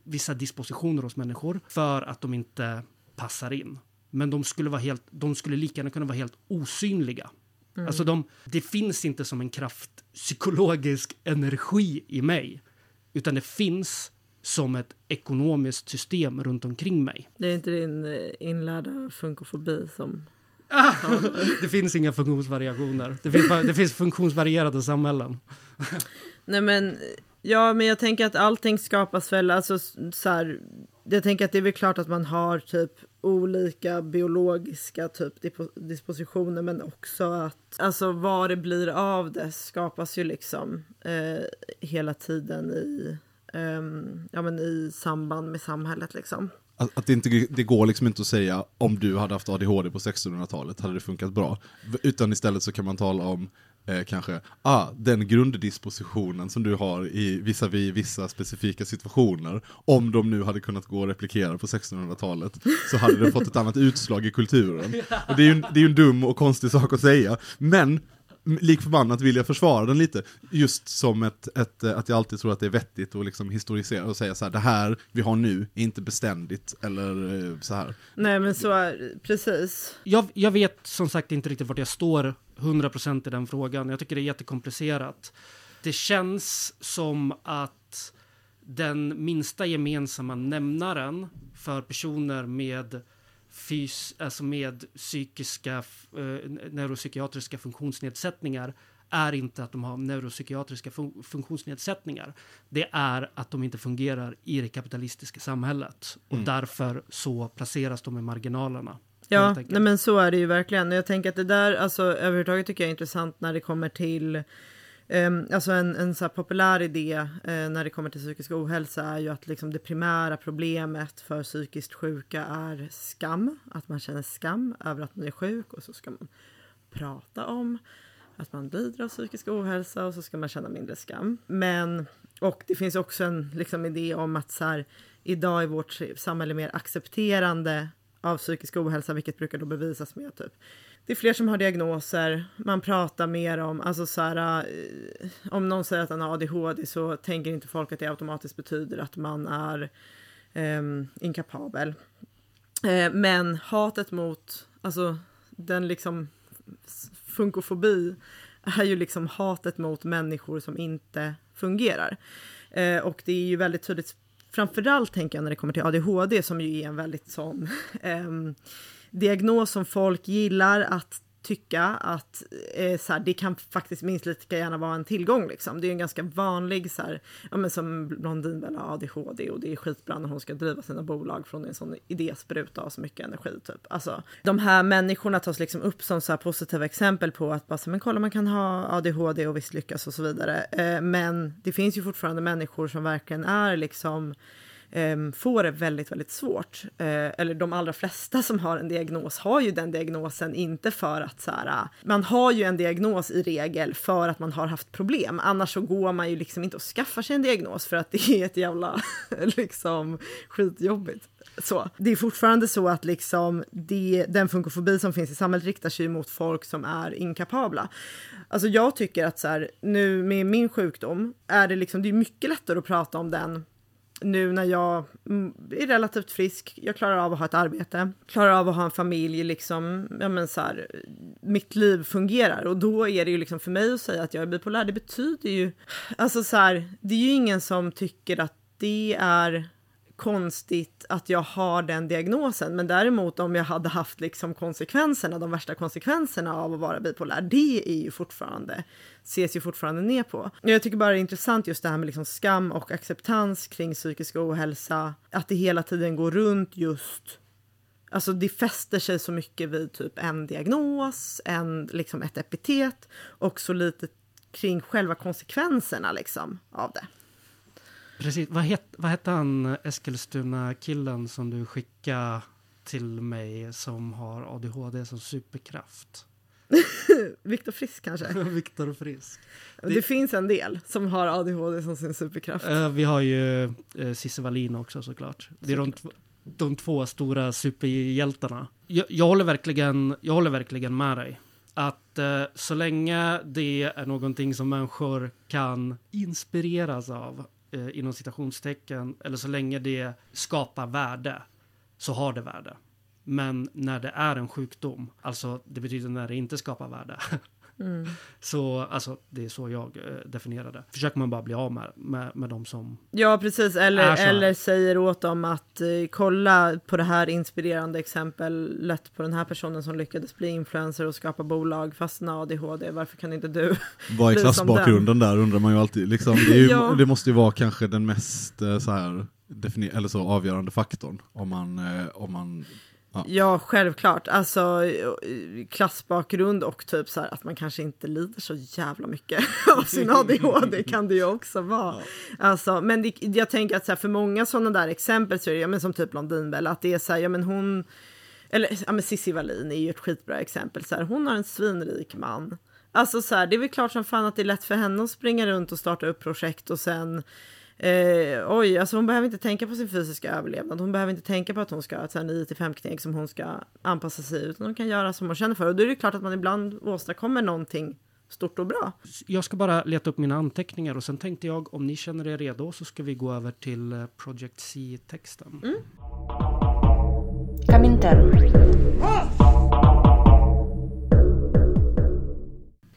vissa dispositioner hos människor för att de inte passar in. Men de skulle, vara helt, de skulle lika gärna kunna vara helt osynliga. Alltså de, det finns inte som en kraft psykologisk energi i mig, utan det finns som ett ekonomiskt system runt omkring mig. Det är inte din eh, inlärda funkofobi som... (laughs) Det finns inga funktionsvariationer. Det finns, det finns funktionsvarierade samhällen. Nej men, ja men jag tänker att allting skapas väl, alltså så här, jag tänker att det är väl klart att man har typ olika biologiska typ dispositioner men också att alltså vad det blir av det skapas ju liksom eh, hela tiden i, eh, ja, men i samband med samhället liksom. Att, att det, inte, det går liksom inte att säga om du hade haft ADHD på 1600-talet hade det funkat bra. Utan istället så kan man tala om eh, kanske, ah, den grunddispositionen som du har i vissa vissa specifika situationer. Om de nu hade kunnat gå och replikera på 1600-talet så hade det fått ett annat utslag i kulturen. Och det är ju en, det är ju en dum och konstig sak att säga. Men lik förbannat vill jag försvara den lite. Just som ett, ett, eh, att jag alltid tror att det är vettigt att liksom historisera och säga så här, det här vi har nu är inte beständigt eller eh, så här. Nej men så är precis. Jag, jag vet som sagt inte riktigt vart jag står 100% i den frågan. Jag tycker det är jättekomplicerat. Det känns som att den minsta gemensamma nämnaren för personer med fys, alltså med psykiska, eh, neuropsykiatriska funktionsnedsättningar är inte att de har neuropsykiatriska fun- funktionsnedsättningar. Det är att de inte fungerar i det kapitalistiska samhället. Och därför så placeras de i marginalerna. Ja, nej men så är det ju verkligen. Och Jag tänker att det där, alltså överhuvudtaget tycker jag är intressant när det kommer till ehm, alltså en, en så populär idé eh, när det kommer till psykisk ohälsa är ju att liksom det primära problemet för psykiskt sjuka är skam. Att man känner skam över att man är sjuk och så ska man prata om att man lider av psykisk ohälsa och så ska man känna mindre skam. Men, och det finns också en liksom, idé om att så här, idag är vårt samhälle mer accepterande av psykisk ohälsa, vilket brukar då bevisas med typ det är fler som har diagnoser, man pratar mer om, alltså så här, eh, om någon säger att han har ADHD så tänker inte folk att det automatiskt betyder att man är eh, inkapabel. Eh, men hatet mot, alltså den liksom funkofobi är ju liksom hatet mot människor som inte fungerar. Eh, och det är ju väldigt tydligt framförallt tänker jag när det kommer till ADHD som ju är en väldigt sån (laughs) eh, diagnos som folk gillar att tycka att eh, så här, det kan faktiskt minst lika gärna vara en tillgång. Liksom. Det är en ganska vanlig, så här, ja, men som Blondin väl har ADHD och det är skitbra när hon ska driva sina bolag från en sån idéspruta och så mycket energi. Typ. Alltså, de här människorna tas liksom upp som så här positiva exempel på att bara, så, men kolla man kan ha ADHD och visst lyckas och så vidare. Eh, men det finns ju fortfarande människor som verkligen är liksom Ehm, får det väldigt, väldigt svårt. Eh, eller de allra flesta som har en diagnos har ju den diagnosen inte för att så här, eh, man har ju en diagnos i regel för att man har haft problem. Annars så går man ju liksom inte och skaffar sig en diagnos för att det är ett jävla (laughs) liksom skitjobbigt. Så. Det är fortfarande så att liksom det, den funkofobi som finns i samhället riktar sig mot folk som är inkapabla. Alltså jag tycker att så här, nu med min sjukdom är det liksom, det är mycket lättare att prata om den nu när jag mm, är relativt frisk, jag klarar av att ha ett arbete, klarar av att ha en familj, liksom, ja men så här, mitt liv fungerar. Och då är det ju liksom för mig att säga att jag är bipolär, det betyder ju, alltså så här, det är ju ingen som tycker att det är konstigt att jag har den diagnosen. Men däremot om jag hade haft liksom konsekvenserna, de värsta konsekvenserna av att vara bipolär, det är ju fortfarande, ses ju fortfarande ner på. Jag tycker bara det är intressant just det här med liksom skam och acceptans kring psykisk ohälsa, att det hela tiden går runt just Alltså det fäster sig så mycket vid typ en diagnos, en, liksom ett epitet och så lite kring själva konsekvenserna liksom av det. Precis, vad, het, vad hette han Eskilstuna-killen som du skickade till mig som har ADHD som superkraft? (laughs) Viktor Frisk kanske? (laughs) Viktor Frisk. Det, det, finns en del som har ADHD som sin superkraft. Uh, vi har ju uh, Cissi Wallin också såklart. Det är de, de två stora superhjältarna. Jag, jag, håller verkligen, jag håller verkligen med dig. Att uh, så länge det är någonting som människor kan inspireras av eh, inom citationstecken, eller så länge det skapar värde, så har det värde. Men när det är en sjukdom, alltså det betyder när det inte skapar värde. (laughs) Mm. Så alltså, det är så jag eh, definierar det. Försöker man bara bli av med, med, med de som... Ja, precis. Eller, eller säger åt dem att eh, kolla på det här inspirerande exemplet på den här personen som lyckades bli influencer och skapa bolag fast med ADHD. Varför kan inte du (laughs) Vad är klassbakgrunden där undrar man ju alltid. Liksom, det, ju, (laughs) ja. det, måste ju vara kanske den mest eh, så här, eller så avgörande faktorn om man, eh, om man Ja. ja, självklart. Alltså klassbakgrund och typ så här att man kanske inte lider så jävla mycket (laughs) av sin ADHD kan det ju också vara. Ja. Alltså, men det, jag tänker att så här, för många sådana där exempel så är det ja, men som typ Blondin väl, att det är så här, ja men hon, eller ja men Cissi Wallin är ju ett skitbra exempel, så här, hon har en svinrik man. Alltså så här, det är väl klart som fan att det är lätt för henne att springa runt och starta upp projekt och sen Eh, oj, alltså hon behöver inte tänka på sin fysiska överlevnad. Hon behöver inte tänka på att hon ska ha ett 9-5-kneg som hon ska anpassa sig utan hon kan göra som hon känner för. Och då är det klart att man ibland åstadkommer någonting stort och bra. Jag ska bara leta upp mina anteckningar och sen tänkte jag om ni känner er redo så ska vi gå över till eh, Project C-texten. Mm.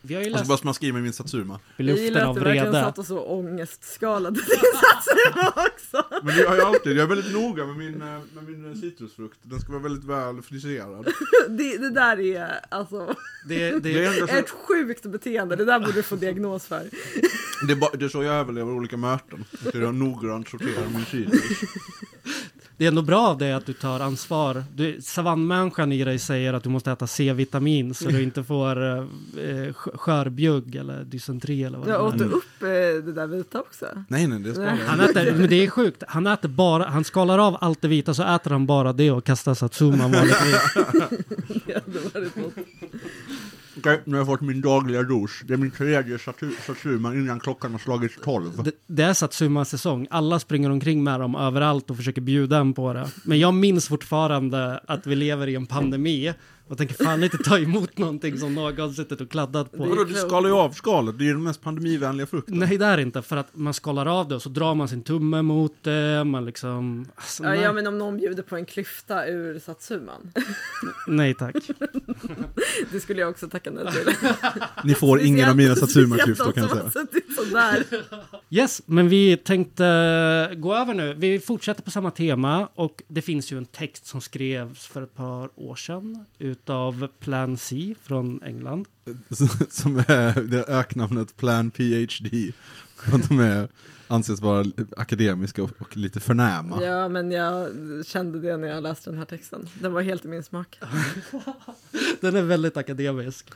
Vi har ju läst... Och så börjar man skriva med min Satsuma. I luften av vrede. Jag satt och så ångestskalade (laughs) din Satsuma också. Men jag, jag, alltid, jag är väldigt noga med min, eh, med min eh, citrusfrukt. Den ska vara väldigt väl friserad. (laughs) det, det där är alltså det, det, det är ett sjukt beteende. Det där borde du få diagnos för. det, är bara, det är så jag överlever olika möten. Jag noggrant sorterar min citrus (laughs) det är ändå bra av dig att du tar ansvar. Du, savannmänniskan i dig säger att du måste äta C-vitamin så du inte får eh, skörbjugg eller dysenteri eller vad det är. åt du upp eh, det där vita också? Nej, nej, det ska han äter, Men det är sjukt. Han äter bara, han skalar av allt det vita så äter han bara det och kastar satsuma vanligtvis. (laughs) ja, det var det Okej, nu har jag fått min dagliga dos. Det är min tredje Satsuma innan klockan har slagit tolv. Det, det är Satsuma-säsong. Alla springer omkring med dem överallt och försöker bjuda en på det. Men jag minns fortfarande att vi lever i en pandemi och tänker fan inte ta emot någonting som någon suttit och kladdat på. Vadå, du skalar ju av skalet, det är ju den mest pandemivänliga frukten. Nej, det är inte. För att man skalar av det och så drar man sin tumme mot det, man liksom... Alltså, ja, ja, men om någon bjuder på en klyfta ur satsuman. nej, tack. (laughs) det skulle jag också tacka nej till. Ni får ingen av mina satsuma-klyftor kan jag säga. där. Yes, men vi tänkte gå över nu. Vi fortsätter på samma tema och det finns ju en text som skrevs för ett par år sedan utav Plan C från England. (laughs) Som är det öknamnet Plan PhD. För att de är, anses vara akademiska och, och lite förnäma. Ja, men jag kände det när jag läste den här texten. Den var helt i min smak. (laughs) Den är väldigt akademisk.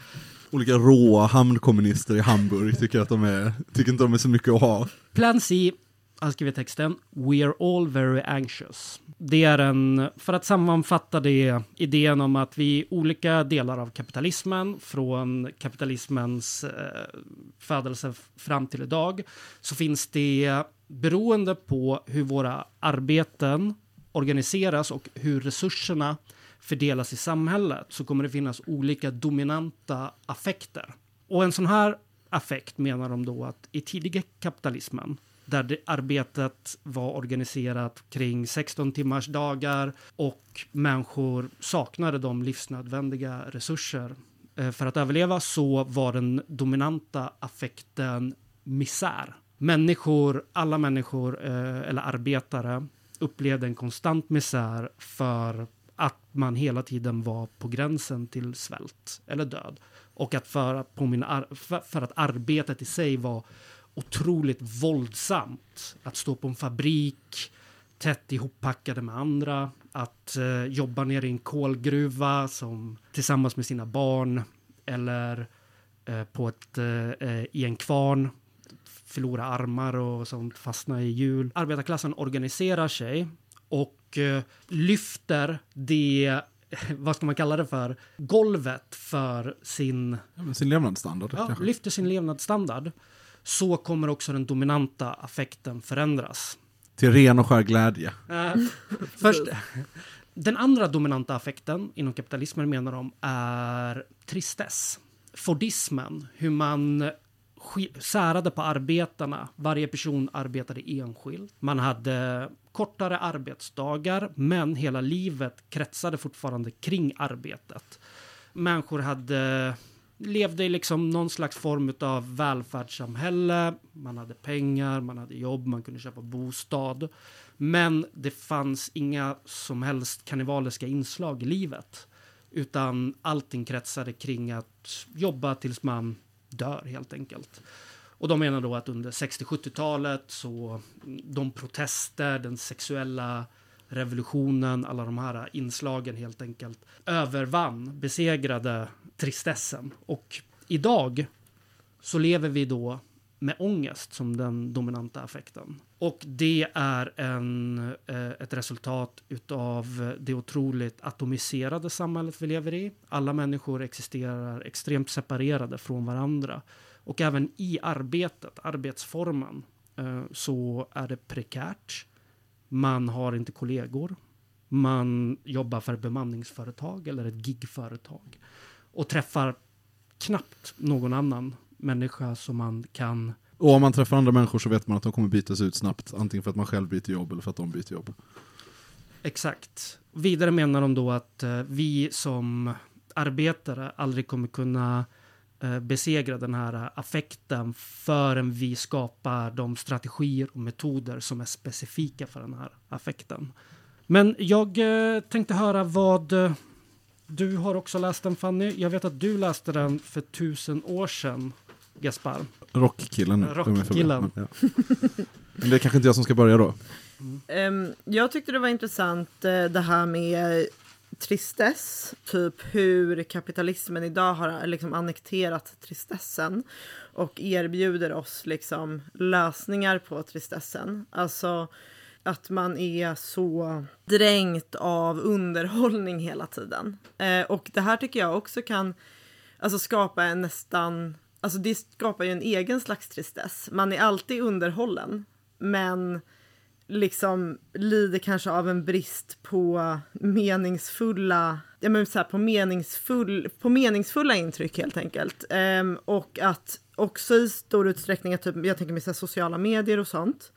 Olika råa hamnkommunister i Hamburg tycker att de är, tycker inte de är så mycket att ha. Plan C, han skriver texten, We are all very anxious. Det är en, för att sammanfatta det, idén om att vi i olika delar av kapitalismen, från kapitalismens eh, födelse fram till idag, så finns det beroende på hur våra arbeten organiseras och hur resurserna fördelas i samhället så kommer det finnas olika dominanta affekter. Och en sån här affekt menar de då att i tidiga kapitalismen där det arbetet var organiserat kring 16 timmars dagar och människor saknade de livsnödvändiga resurser eh, för att överleva så var den dominanta affekten misär. Människor, alla människor eh, eller arbetare upplevde en konstant misär för att man hela tiden var på gränsen till svält eller död. Och att för på min för, för att arbetet i sig var otroligt våldsamt. Att stå på en fabrik tätt ihoppackade med andra. Att eh, jobba nere i en kolgruva som, tillsammans med sina barn. Eller eh, på ett, eh, eh, i en kvarn. Förlora armar och sånt, fastna i hjul. Arbetarklassen organiserar sig och eh, lyfter det, (laughs) vad ska man kalla det för, golvet för sin Ja, sin levnadsstandard ja, lyfter sin levnadsstandard så kommer också den dominanta affekten förändras. Till ren och skär glädje. Eh, först, den andra dominanta affekten inom kapitalismen menar de är tristess. Fordismen, hur man särade på arbetarna. Varje person arbetade enskilt. Man hade kortare arbetsdagar, men hela livet kretsade fortfarande kring arbetet. Människor hade levde i liksom någon slags form av välfärdssamhälle. Man hade pengar, man hade jobb, man kunde köpa bostad. Men det fanns inga som helst kannibaliska inslag i livet. Utan allting kretsade kring att jobba tills man dör helt enkelt. Och de menar då att under 60-70-talet så de protester, den sexuella revolutionen, alla de här inslagen helt enkelt övervann, besegrade tristessen. Och idag så lever vi då med ångest som den dominanta affekten. Och det är en, eh, ett resultat utav det otroligt atomiserade samhället vi lever i. Alla människor existerar extremt separerade från varandra. Och även i arbetet, arbetsformen, eh, så är det prekärt. Man har inte kollegor. Man jobbar för ett bemanningsföretag eller ett gigföretag. Och träffar knappt någon annan människa som man kan... Och om man träffar andra människor så vet man att de kommer bytas ut snabbt. Antingen för att man själv byter jobb eller för att de byter jobb. Exakt. Vidare menar de då att eh, vi som arbetare aldrig kommer kunna eh, besegra den här affekten förrän vi skapar de strategier och metoder som är specifika för den här affekten. Men jag eh, tänkte höra vad du har också läst den Fanny. Jag vet att du läste den för tusen år sedan, Gaspar. Rockkillen. Rockkillen. Ja. Men det är kanske inte jag som ska börja då. Ehm, jag tyckte det var intressant eh, det här med tristess, typ hur kapitalismen idag har liksom annekterat tristessen och erbjuder oss liksom lösningar på tristessen. Alltså att man är så dränkt av underhållning hela tiden. Eh, och det här tycker jag också kan alltså, skapa en nästan... Alltså det skapar ju en egen slags tristess. Man är alltid underhållen, men liksom lider kanske av en brist på meningsfulla, ja men så här, på, meningsfull, på meningsfulla intryck helt enkelt. Ehm, och att också i stor utsträckning, typ, jag tänker mig så här, sociala medier och sånt,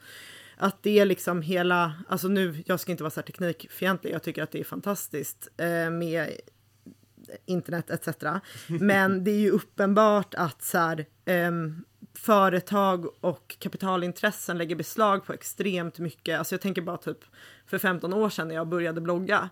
att det är liksom hela, alltså nu, jag ska inte vara så här teknikfientlig, jag tycker att det är fantastiskt eh, med internet etc. (laughs) Men det är ju uppenbart att så här, ehm, företag och kapitalintressen lägger beslag på extremt mycket. Alltså jag tänker bara typ för 15 år sedan när jag började blogga.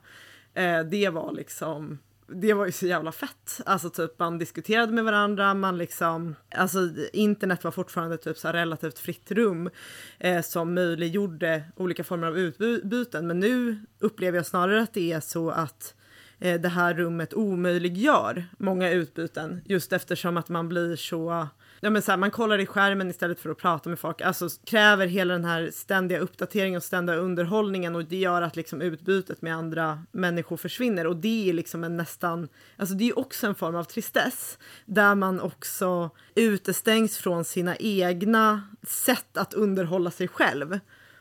Eh, det var liksom det var ju så jävla fett. Alltså typ man diskuterade med varandra, man liksom, alltså internet var fortfarande typ så här relativt fritt rum eh, som möjliggjorde olika former av utbyten. Men nu upplever jag snarare att det är så att eh, det här rummet omöjliggör många utbyten just eftersom att man blir så ja, men så här, man kollar i skärmen istället för att prata med folk. Alltså kräver hela den här ständiga uppdateringen och ständiga underhållningen och det gör att liksom utbytet med andra människor försvinner och det är liksom en nästan, alltså det är också en form av tristess där man också utestängs från sina egna sätt att underhålla sig själv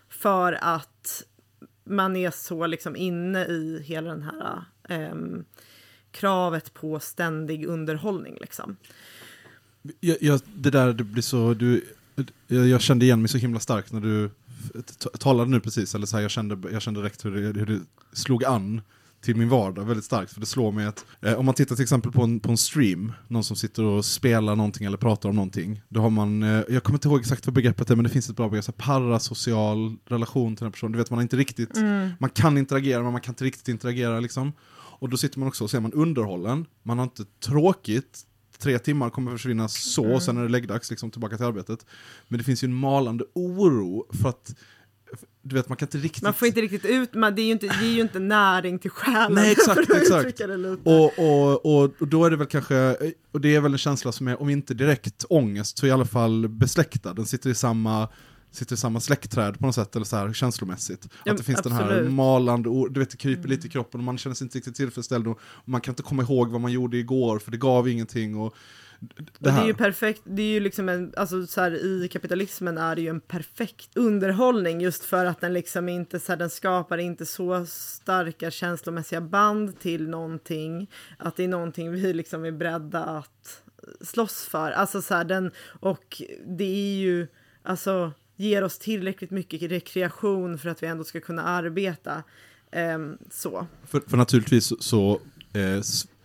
för att man är så liksom inne i hela den här eh, kravet på ständig underhållning liksom. Jag, jag, det där, det blir så, du, jag, jag kände igen mig så himla starkt när du talade nu precis, eller så här, jag, kände, jag kände direkt hur det, hur det slog an till min vardag väldigt starkt. För det slår mig att eh, om man tittar till exempel på en, på en stream, någon som sitter och spelar någonting eller pratar om någonting. Då har man, eh, jag kommer inte ihåg exakt vad begreppet är, men det finns ett bra begrepp, så parasocial relation till den personen. Du vet, man inte riktigt, man kan interagera men man kan inte riktigt interagera liksom. Och då sitter man också och ser man underhållen, man har inte tråkigt, tre timmar kommer försvinna så, Mm. sen är det läggdags liksom tillbaka till arbetet. Men det finns ju en malande oro för att du vet, man kan inte riktigt... Man får inte riktigt ut, man, det, är ju inte, det är ju inte näring till själen. Nej, exakt, exakt. Och, och, och, och då är det väl kanske, och det är väl en känsla som är, om inte direkt ångest, så i alla fall besläktad. Den sitter i samma, sitter i samma släktträd på något sätt, eller så här känslomässigt. Ja, att det finns den här absolut. malande, du vet det kryper lite i kroppen och man känner sig inte riktigt tillfredsställd och man kan inte komma ihåg vad man gjorde igår för det gav ingenting. Och det det är ju perfekt, det är ju liksom en, alltså så här, i kapitalismen är det ju en perfekt underhållning just för att den liksom inte, så här, den skapar inte så starka känslomässiga band till någonting, att det är någonting vi liksom är beredda att slåss för. Alltså så här, den, och det är ju, alltså ger oss tillräckligt mycket rekreation för att vi ändå ska kunna arbeta. Eh, så. För, för naturligtvis så, så eh,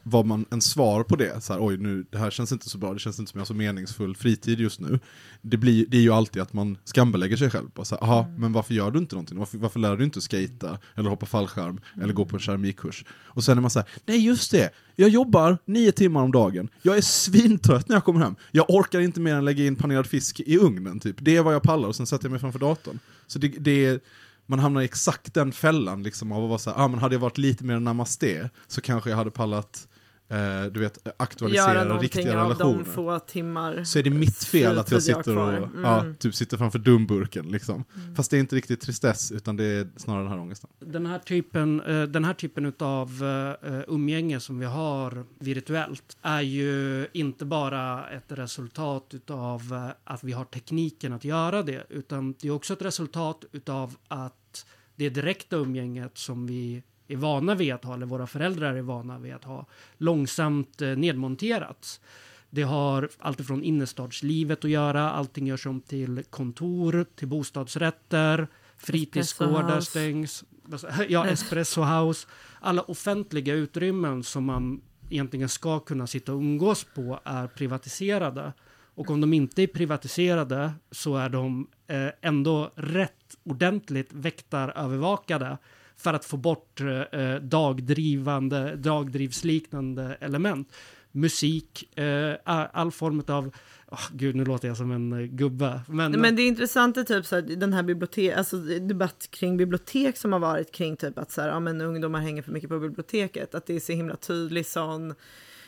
var man en svar på det, så här, oj nu, det här känns inte så bra, det känns inte som jag har så meningsfull fritid just nu. Det, blir, det är ju alltid att man skambelägger sig själv. Bara så här, Aha, men varför gör du inte någonting? Varför, varför lär du inte skata eller hoppa fallskärm eller gå på en keramikkurs? Och sen är man så här, nej just det, jag jobbar nio timmar om dagen, jag är svintrött när jag kommer hem, jag orkar inte mer än lägga in panerad fisk i ugnen, typ. det är vad jag pallar och sen sätter jag mig framför datorn. Så det, det är, man hamnar i exakt den fällan liksom, av att vara så här, ah, men hade jag varit lite mer namaste så kanske jag hade pallat eh, du vet, Göra aktualisera någonting riktiga av relationer. de få timmar. Så är det mitt fel att jag sitter och. Mm. ja, typ sitter framför dumburken. Liksom. Fast det är inte riktigt tristess, utan det är snarare den här ångesten. Den här typen, eh, den här typen av uh, umgänge som vi har virtuellt är ju inte bara ett resultat utav eh, att vi har tekniken att göra det, utan det är också ett resultat utav att det direkta umgänget som vi är vana vid att ha, eller våra föräldrar är vana vid att ha, långsamt eh, nedmonterats. Det har allt ifrån innerstadslivet att göra, allting görs om till kontor, till bostadsrätter, fritidsgårdar stängs, (laughs) ja, espresso house. Alla offentliga utrymmen som man egentligen ska kunna sitta och umgås på är privatiserade. Och om de inte är privatiserade så är de eh, ändå rätt ordentligt väktarövervakade för att få bort eh, eh, dagdrivande, dagdrivsliknande element. Musik, eh, all form av... Oh, gud, nu låter jag som en eh, gubbe. Men, Men det är intressant är typ så här, den här bibliotek, alltså debatt kring bibliotek som har varit kring typ att så här, ja, men ungdomar hänger för mycket på biblioteket. Att det är så himla tydlig sån,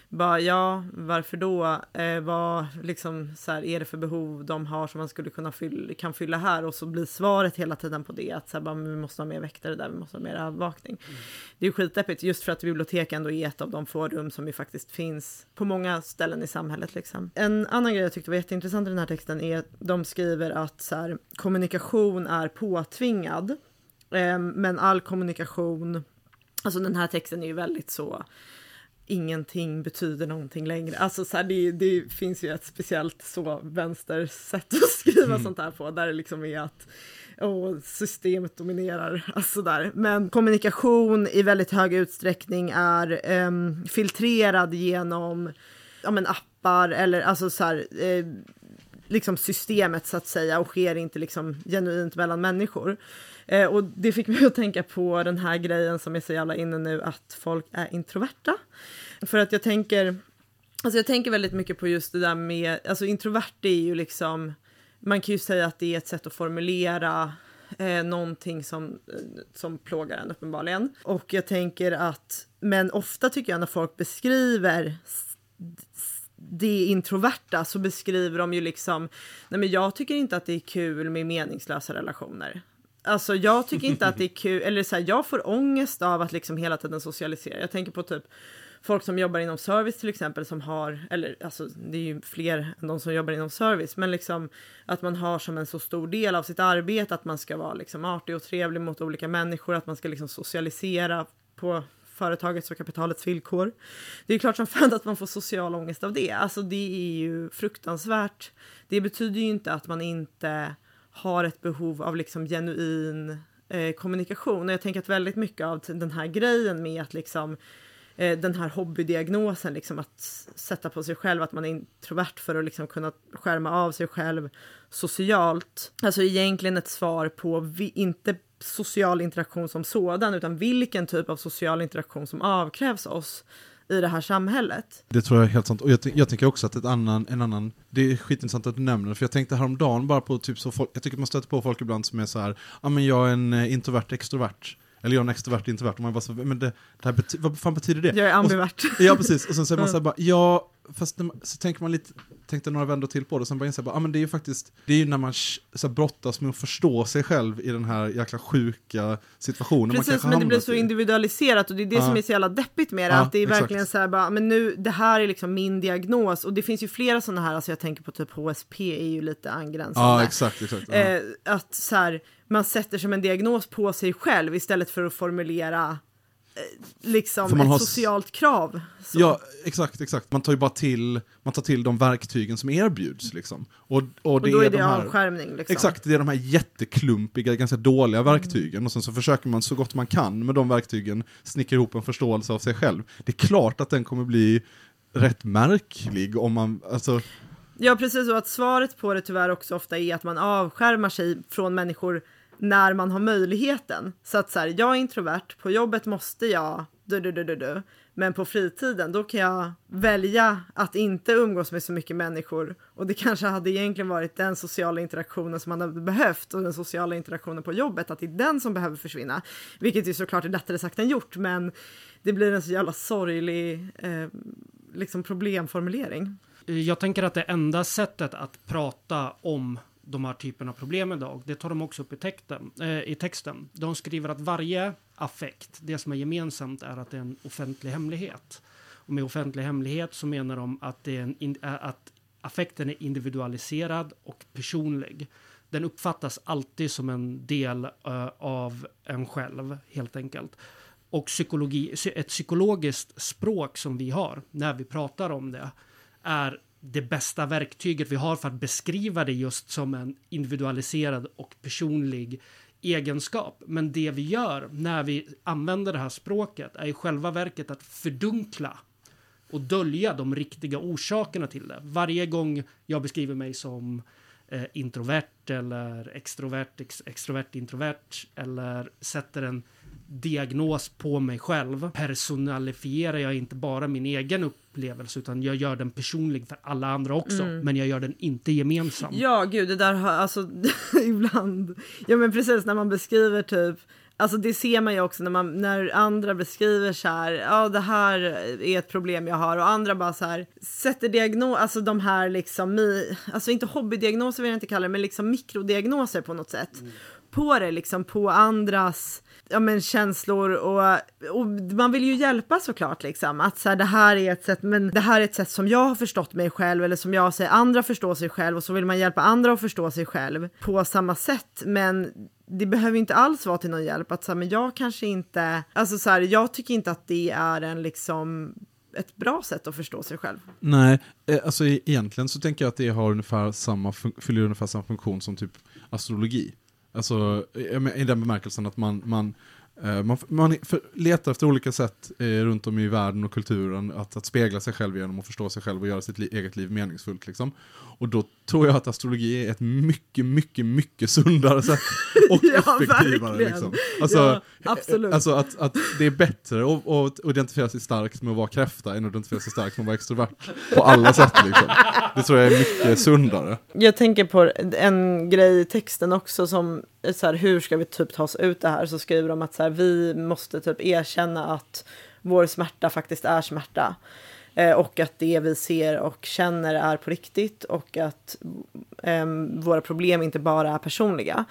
bara ja, varför då? Eh, vad liksom så här, är det för behov de har som man skulle kunna fylla, kan fylla här? Och så blir svaret hela tiden på det att så här, bara, vi måste ha mer väktare där, vi måste ha mer övervakning. Det är ju skitdeppigt just för att bibliotek ändå är ett av de få rum som ju faktiskt finns på många ställen i samhället. Liksom. En annan grej jag tyckte var jätteintressant i den här texten är att de skriver att så här, kommunikation är påtvingad. Eh, men all kommunikation, alltså den här texten är ju väldigt så ingenting betyder någonting längre. Alltså så här, det, det finns ju ett speciellt så vänstersätt att skriva sånt här på, där det liksom är att och systemet dominerar. Alltså där. Men kommunikation i väldigt hög utsträckning är ehm, filtrerad genom ja, men appar eller alltså så här, eh, liksom systemet så att säga och sker inte liksom genuint mellan människor. Eh, och det fick mig (laughs) att tänka på den här grejen som är så jävla inne nu, att folk är introverta. För att jag tänker, alltså jag tänker väldigt mycket på just det där med, alltså introvert är ju liksom, man kan ju säga att det är ett sätt att formulera eh, någonting som, eh, som plågar en uppenbarligen. Och jag tänker att, men ofta tycker jag när folk beskriver det introverta så beskriver de ju liksom, nej men jag tycker inte att det är kul med meningslösa relationer. Alltså jag tycker inte att det är kul, eller så här, jag får ångest av att liksom hela tiden socialisera. Jag tänker på typ folk som jobbar inom service till exempel som har, eller alltså det är ju fler än de som jobbar inom service, men liksom att man har som en så stor del av sitt arbete att man ska vara liksom artig och trevlig mot olika människor, att man ska liksom socialisera på företagets och kapitalets villkor. Det är klart som fan att man får social ångest av det. Alltså det är ju fruktansvärt. Det betyder ju inte att man inte har ett behov av liksom genuin eh, kommunikation. Och jag tänker att väldigt mycket av den här grejen med att liksom eh, den här hobbydiagnosen, liksom att sätta på sig själv att man är introvert för att liksom kunna skärma av sig själv socialt. Alltså egentligen ett svar på, vi, inte social interaktion som sådan, utan vilken typ av social interaktion som avkrävs oss i det här samhället. Det tror jag är helt sant. Och jag, jag tänker också att ett annan, en annan, det är skitintressant att du nämner det, för jag tänkte häromdagen bara på typ så folk, jag tycker man stöter på folk ibland som är så här, ja men jag är en eh, introvert extrovert. Eller jag är en extrovert introvert. Och man bara så, men det, det här vad fan betyder det? Jag är Och så- ambivert. Ja, precis. Och sen så är man så här bara, ja, fast man, så tänker man lite, tänkte några vändor till på det, och sen bara inser jag bara, ja men det är ju faktiskt, det är ju när man så här, brottas med att förstå sig själv i den här jäkla sjuka situationen Precis, men det blir så i. individualiserat och det är det Ja. som är så jävla deppigt med det. Ja, att det är exakt. verkligen så här bara, men nu, det här är liksom min diagnos. Och det finns ju flera sådana här, alltså jag tänker på typ HSP är ju lite angränsande. Ja, exakt, exakt. Eh, att så här, man sätter som en diagnos på sig själv istället för att formulera eh, liksom ett har socialt krav. Så. Ja, exakt, exakt. Man tar ju bara till, man tar till de verktygen som erbjuds liksom. Och, och det och då är är det de här... avskärmning. Liksom. Exakt, det är de här jätteklumpiga, ganska dåliga verktygen och sen så försöker man så gott man kan med de verktygen snickra ihop en förståelse av sig själv. Det är klart att den kommer bli rätt märklig om man, alltså, Ja, precis. Och att svaret på det tyvärr också ofta är att man avskärmar sig från människor när man har möjligheten. Så att så här, jag är introvert, på jobbet måste jag, du, du, du, du, du. men på fritiden då kan jag välja att inte umgås med så mycket människor. Och det kanske hade egentligen varit den sociala interaktionen som man hade behövt och den sociala interaktionen på jobbet, att det är den som behöver försvinna. Vilket ju såklart är lättare sagt än gjort, men det blir en så jävla sorglig eh, liksom problemformulering. Jag tänker att det enda sättet att prata om de här typerna av problem idag, det tar de också upp i texten. Eh, i texten. De skriver att varje affekt, det som är gemensamt är att det är en offentlig hemlighet. Och med offentlig hemlighet så menar de att, det är en in, eh, att affekten är individualiserad och personlig. Den uppfattas alltid som en del eh, av en själv, helt enkelt. Och psykologi, ett psykologiskt språk som vi har när vi pratar om det är det bästa verktyget vi har för att beskriva det just som en individualiserad och personlig egenskap. Men det vi gör när vi använder det här språket är i själva verket att fördunkla och dölja de riktiga orsakerna till det. Varje gång jag beskriver mig som eh, introvert eller extrovert, ex, extrovert, introvert eller sätter en diagnos på mig själv personalifierar jag inte bara min egen upplevelse utan jag gör den personlig för alla andra också. Men jag gör den inte gemensam. Ja, gud, det där har, alltså, (laughs) ibland, ja men precis när man beskriver typ, alltså det ser man ju också när, man, när andra beskriver så här, ja det här är ett problem jag har och andra bara så här, sätter diagnos, alltså de här liksom, alltså inte hobbydiagnoser vill jag inte kalla det, men liksom mikrodiagnoser på något sätt. På det, liksom på andras ja, men känslor och, och man vill ju hjälpa såklart liksom att så här, det här är ett sätt men det här är ett sätt som jag har förstått mig själv eller som jag säger andra förstår sig själv och så vill man hjälpa andra att förstå sig själv på samma sätt men det behöver inte alls vara till någon hjälp att så här, men jag kanske inte alltså så här, jag tycker inte att det är en liksom ett bra sätt att förstå sig själv. Nej, eh, alltså egentligen så tänker jag att det har ungefär samma, fyller ungefär samma funktion som typ astrologi. Alltså, i den bemärkelsen att man, man man, man för, letar efter olika sätt eh, runt om i världen och kulturen att, att spegla sig själv genom att förstå sig själv och göra sitt li, eget liv meningsfullt. Liksom. Och då tror jag att astrologi är ett mycket, mycket, mycket sundare sätt (laughs) och Ja, effektivare. Liksom. Alltså, Ja, absolut. Alltså att, att det är bättre att, att identifiera sig starkt med att vara kräfta än att identifiera sig starkt med att vara extrovert. På alla sätt liksom. Det tror jag är mycket sundare. Jag tänker på en grej i texten också som så här, hur ska vi typ ta oss ut det här? Så skriver de att så här, vi måste typ erkänna att vår smärta faktiskt är smärta. Eh, och att det vi ser och känner är på riktigt och att eh, våra problem inte bara är personliga.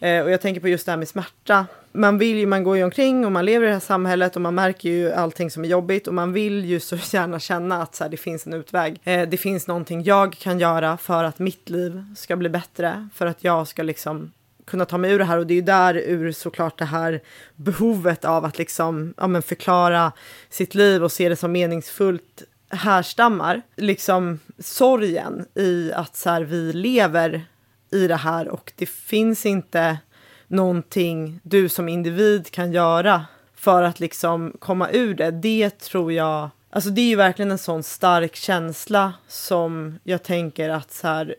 Eh, och jag tänker på just det här med smärta. Man vill ju, man går ju omkring och man lever i det här samhället och man märker ju allting som är jobbigt och man vill ju så (laughs) gärna känna att så här, det finns en utväg. Eh, det finns någonting jag kan göra för att mitt liv ska bli bättre, för att jag ska liksom kunna ta mig ur det här och det är ju där ur såklart det här behovet av att liksom ja, men förklara sitt liv och se det som meningsfullt härstammar. Liksom sorgen i att så här, vi lever i det här och det finns inte någonting du som individ kan göra för att liksom komma ur det. Det tror jag, alltså det är ju verkligen en sån stark känsla som jag tänker att så här,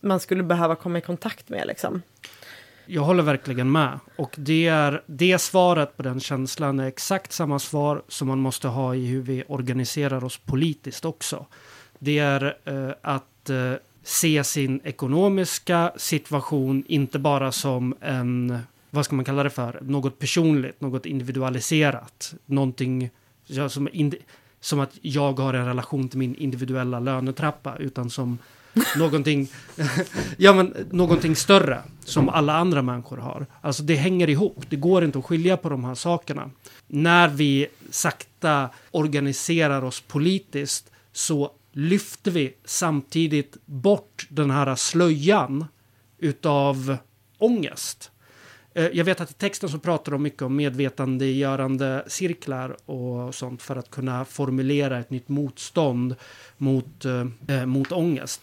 man skulle behöva komma i kontakt med liksom. Jag håller verkligen med. Och det, är, det svaret på den känslan är exakt samma svar som man måste ha i hur vi organiserar oss politiskt också. Det är eh, att eh, se sin ekonomiska situation inte bara som en, vad ska man kalla det för, något personligt, något individualiserat, någonting ja, som, som att jag har en relation till min individuella lönetrappa, utan som någonting, (laughs) ja, men, någonting större som alla andra människor har. Alltså det hänger ihop. Det går inte att skilja på de här sakerna. När vi sakta organiserar oss politiskt så lyfter vi samtidigt bort den här slöjan utav ångest. Eh, jag vet att i texten så pratar de mycket om medvetandegörande cirklar och sånt för att kunna formulera ett nytt motstånd mot, eh, eh mot ångest.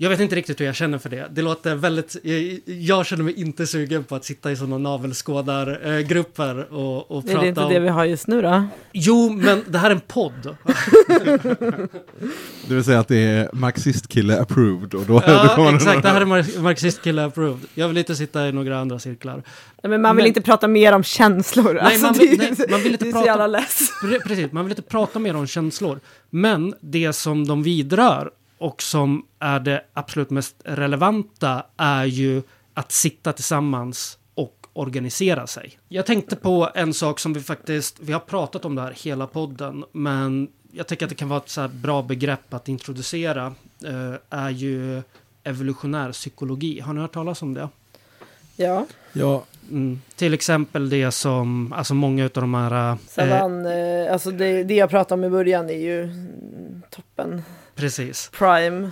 Jag vet inte riktigt hur jag känner för det. Det låter väldigt... Jag, jag känner mig inte sugen på att sitta i sådana navelskådargrupper och, och Är prata det inte om... det vi har just nu då? Jo, men det här är en podd. (laughs) Det vill säga att det är marxistkille approved. Och då, då Ja, kommer exakt. Det här är mar- marxistkille approved. Jag vill inte sitta i några andra cirklar. Nej, men man vill Men- inte prata mer om känslor. Nej, alltså, man vill- är- nej, man vill inte det är prata- så jävla less. Pre- Precis, man vill inte prata mer om känslor. Men det som de vidrör och som är det absolut mest relevanta är ju att sitta tillsammans och organisera sig. Jag tänkte på en sak som vi faktiskt, vi har pratat om det här hela podden, men jag tycker att det kan vara ett så här bra begrepp att introducera, eh, är ju evolutionär psykologi. Har ni hört talas om det? Ja, Ja, Mm. Till exempel det som, alltså många av de här... eh, savann, eh, alltså det, det jag pratade om i början är ju toppen. Precis. Prime,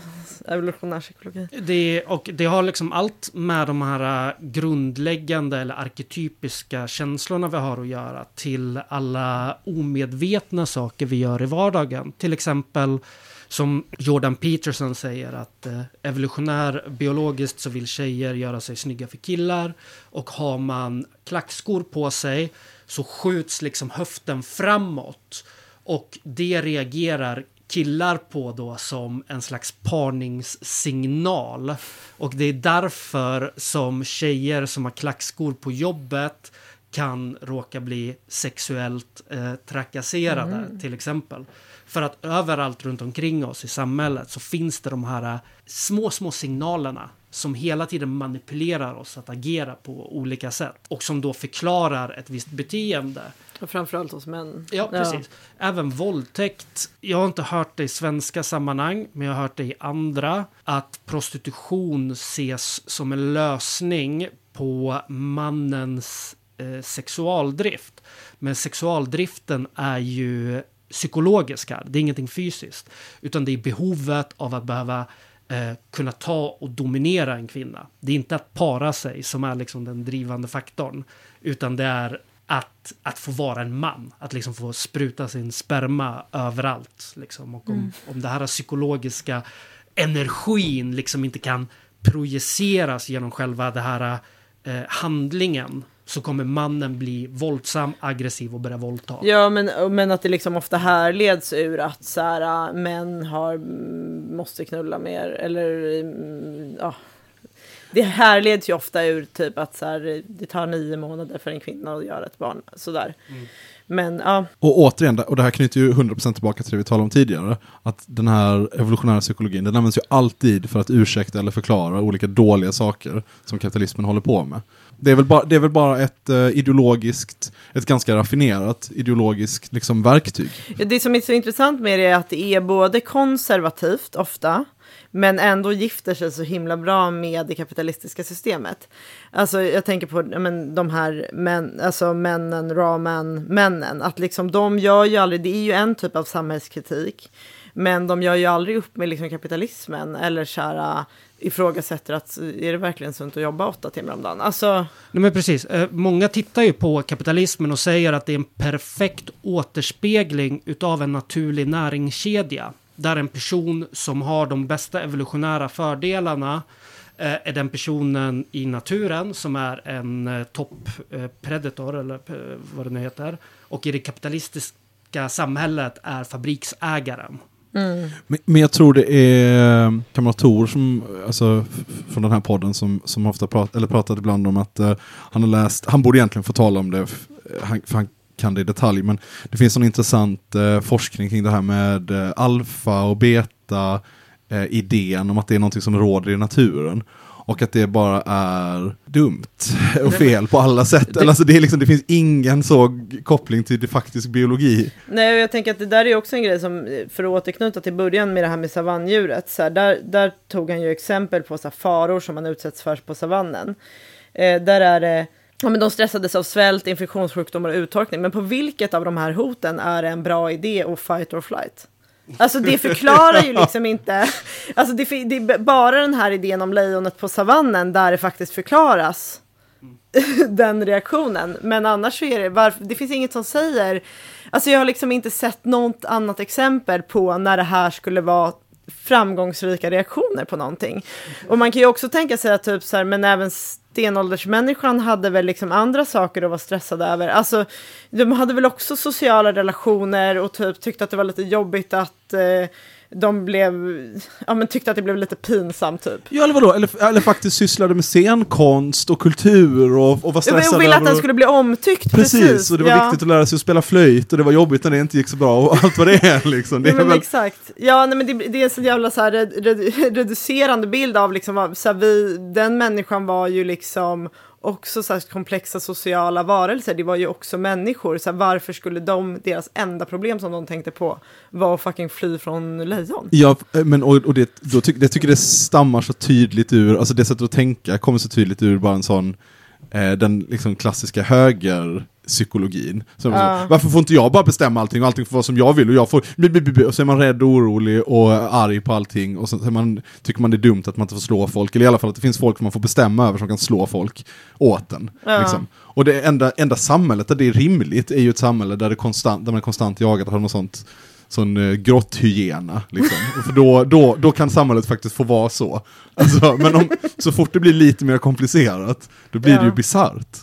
evolutionär psykologi. Det, och det har liksom allt med de här äh, grundläggande eller arketypiska känslorna vi har att göra till alla omedvetna saker vi gör i vardagen. Till exempel som Jordan Peterson säger att eh, evolutionär biologiskt så vill tjejer göra sig snygga för killar och har man klackskor på sig så skjuts liksom höften framåt och det reagerar killar på då som en slags parningssignal. Och det är därför som tjejer som har klackskor på jobbet kan råka bli sexuellt eh, trakasserade till exempel. För att överallt runt omkring oss i samhället så finns det de här eh, små, små signalerna som hela tiden manipulerar oss att agera på olika sätt och som då förklarar ett visst beteende. Och framförallt hos män. Ja, precis. Även våldtäkt. Jag har inte hört det i svenska sammanhang, men jag har hört det i andra. Att prostitution ses som en lösning på mannens eh, sexualdrift. Men sexualdriften är ju psykologisk här. Det är ingenting fysiskt. Utan det är behovet av att behöva eh, kunna ta och dominera en kvinna. Det är inte att para sig som är liksom den drivande faktorn. Utan det är att, att få vara en man. Att liksom få spruta sin sperma överallt. Liksom. Och om, om det här psykologiska energin liksom inte kan projiceras genom själva det här eh, handlingen så kommer mannen bli våldsam, aggressiv och börja våldta. Ja, men, men att det liksom ofta härleds ur att så här, äh, män har, mm, måste knulla mer. Eller, mm, ja. Det härleds ju ofta ur typ att så här, det tar nio månader för en kvinna att göra ett barn. Sådär. Men ja, Och återigen, och det här knyter ju 100% tillbaka till det vi talade om tidigare, att den här evolutionära psykologin, den används ju alltid för att ursäkta eller förklara olika dåliga saker som kapitalismen håller på med. Det är väl bara, det är väl bara ett uh, ideologiskt, ett ganska raffinerat ideologiskt liksom, verktyg. Det som är så intressant med det är att det är både konservativt ofta, men ändå gifter sig så himla bra med det kapitalistiska systemet. Alltså jag tänker på men, de här män, alltså männen, ramen-männen, att liksom de gör ju aldrig, det är ju en typ av samhällskritik, men de gör ju aldrig upp med liksom kapitalismen eller så här, ifrågasätter att är det verkligen sunt att jobba åtta timmar om dagen? Alltså, Nej, men precis. Eh, många tittar ju på kapitalismen och säger att det är en perfekt återspegling utav en naturlig näringskedja. Där en person som har de bästa evolutionära fördelarna eh, är den personen i naturen som är en eh, topppredator topp-predator, eller vad det nu heter. Och i det kapitalistiska samhället är fabriksägaren. Mm. Men, men jag tror det är kamrat Tor som, alltså, från den här podden som, som ofta prat, eller pratat ibland om att uh, han har läst, han borde egentligen få tala om det, han, för han kan det i detalj, men det finns en intressant uh, forskning kring det här med uh, alfa och beta idén om att det är någonting som råder i naturen. Och att det bara är dumt (laughs) och fel på alla sätt. Eller alltså det, är liksom, det finns ingen så koppling till det faktisk biologi. Nej, och jag tänker att det där är också en grej som, för att återknyta till början med det här med savanndjuret, så här, där, där tog han ju exempel på så här, faror som man utsätts för på savannen. Eh, där är det, ja men de stressades av svält, infektionssjukdomar och uttorkning, men på vilket av de här hoten är det en bra idé att fight or flight? Alltså det förklarar ju liksom inte, alltså det, det är bara den här idén om lejonet på savannen där det faktiskt förklaras (laughs) den reaktionen. Men annars så är det, varför, det finns inget som säger, alltså jag har liksom inte sett något annat exempel på när det här skulle vara framgångsrika reaktioner på någonting. Och man kan ju också tänka sig att typ så här, men även stenåldersmänniskan hade väl liksom andra saker att vara stressade över. Alltså, de hade väl också sociala relationer och typ tyckte att det var lite jobbigt att eh, de blev, ja men tyckte att det blev lite pinsamt typ. Ja eller vadå, eller, eller faktiskt sysslade med scenkonst och kultur och, och var Jag stressade ville att den skulle bli omtyckt. Precis, Precis, och det var ja. viktigt att lära sig att spela flöjt och det var jobbigt när det inte gick så bra och (laughs) allt vad det är liksom. Det Ja, men väl, exakt. Ja, nej, men det, det är en så jävla så här, red, red, reducerande bild av liksom, så här, vi, den människan var ju liksom också så här, komplexa sociala varelser. Det var ju också människor. Så här, varför skulle de, deras enda problem som de tänkte på var att fucking fly från lejon? ja, eh, men och, och det, då tyck, jag tycker det stammar så tydligt ur, alltså det sättet att tänka kommer så tydligt ur bara en sån, eh, den liksom klassiska högerpsykologin. Så, Ja. så, varför får inte jag bara bestämma allting och allting får vara som jag vill och jag får, och så är man rädd och orolig och arg på allting och så man, tycker man det är dumt att man inte får slå folk, eller i alla fall att det finns folk man får bestämma över som kan slå folk åt en. Ja. Liksom. Och det enda, enda samhället där det är rimligt är ju ett samhälle där, det konstant, där man är konstant jagad av något sånt sån uh, grotthygiena. Liksom. För då, då, då kan samhället faktiskt få vara så. Alltså, men om, så fort det blir lite mer komplicerat, då blir det ju Ja. bisarrt.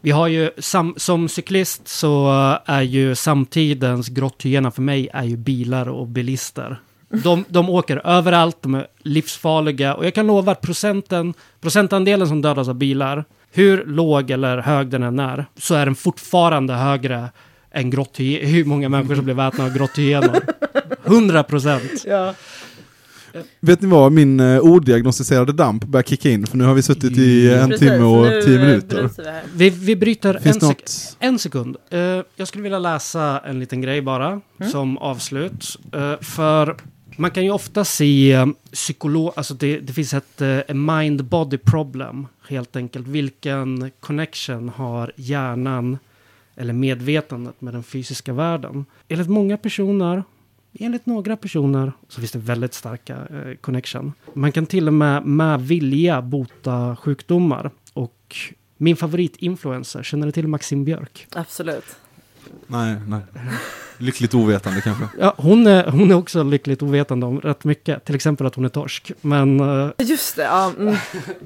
Vi har ju, sam, som cyklist så är ju samtidens grotthyena för mig är ju bilar och bilister. De, de åker överallt, de är livsfarliga och jag kan lova att procenten, procentandelen som dödas av bilar, hur låg eller hög den än är, så är den fortfarande högre än grotthy- hur många människor som blir vätnade av grotthyenor. 100 procent. Ja. Vet ni vad, min uh, odiagnostiserade damp börjar kicka in, för nu har vi suttit i en Precis, timme och nu, tio eh, minuter. bryter vi här. Vi, vi bryter en, sek- något? en sekund. Eh, jag skulle vilja läsa en liten grej bara som avslut. Eh, för man kan ju ofta se eh, psykolog, alltså det, det finns ett eh, mind-body problem helt enkelt. Vilken connection har hjärnan eller medvetandet med den fysiska världen? Enligt många personer, enligt några personer, så finns det väldigt starka eh, connection. Man kan till och med med vilja bota sjukdomar. Och min favoritinfluencer, känner du till Maxim Björk? Absolut. Nej, nej. (laughs) Lyckligt ovetande kanske. Ja, hon, är, hon är också lyckligt ovetande om rätt mycket. Till exempel att hon är torsk. Men, eh, Just det, ja. Mm.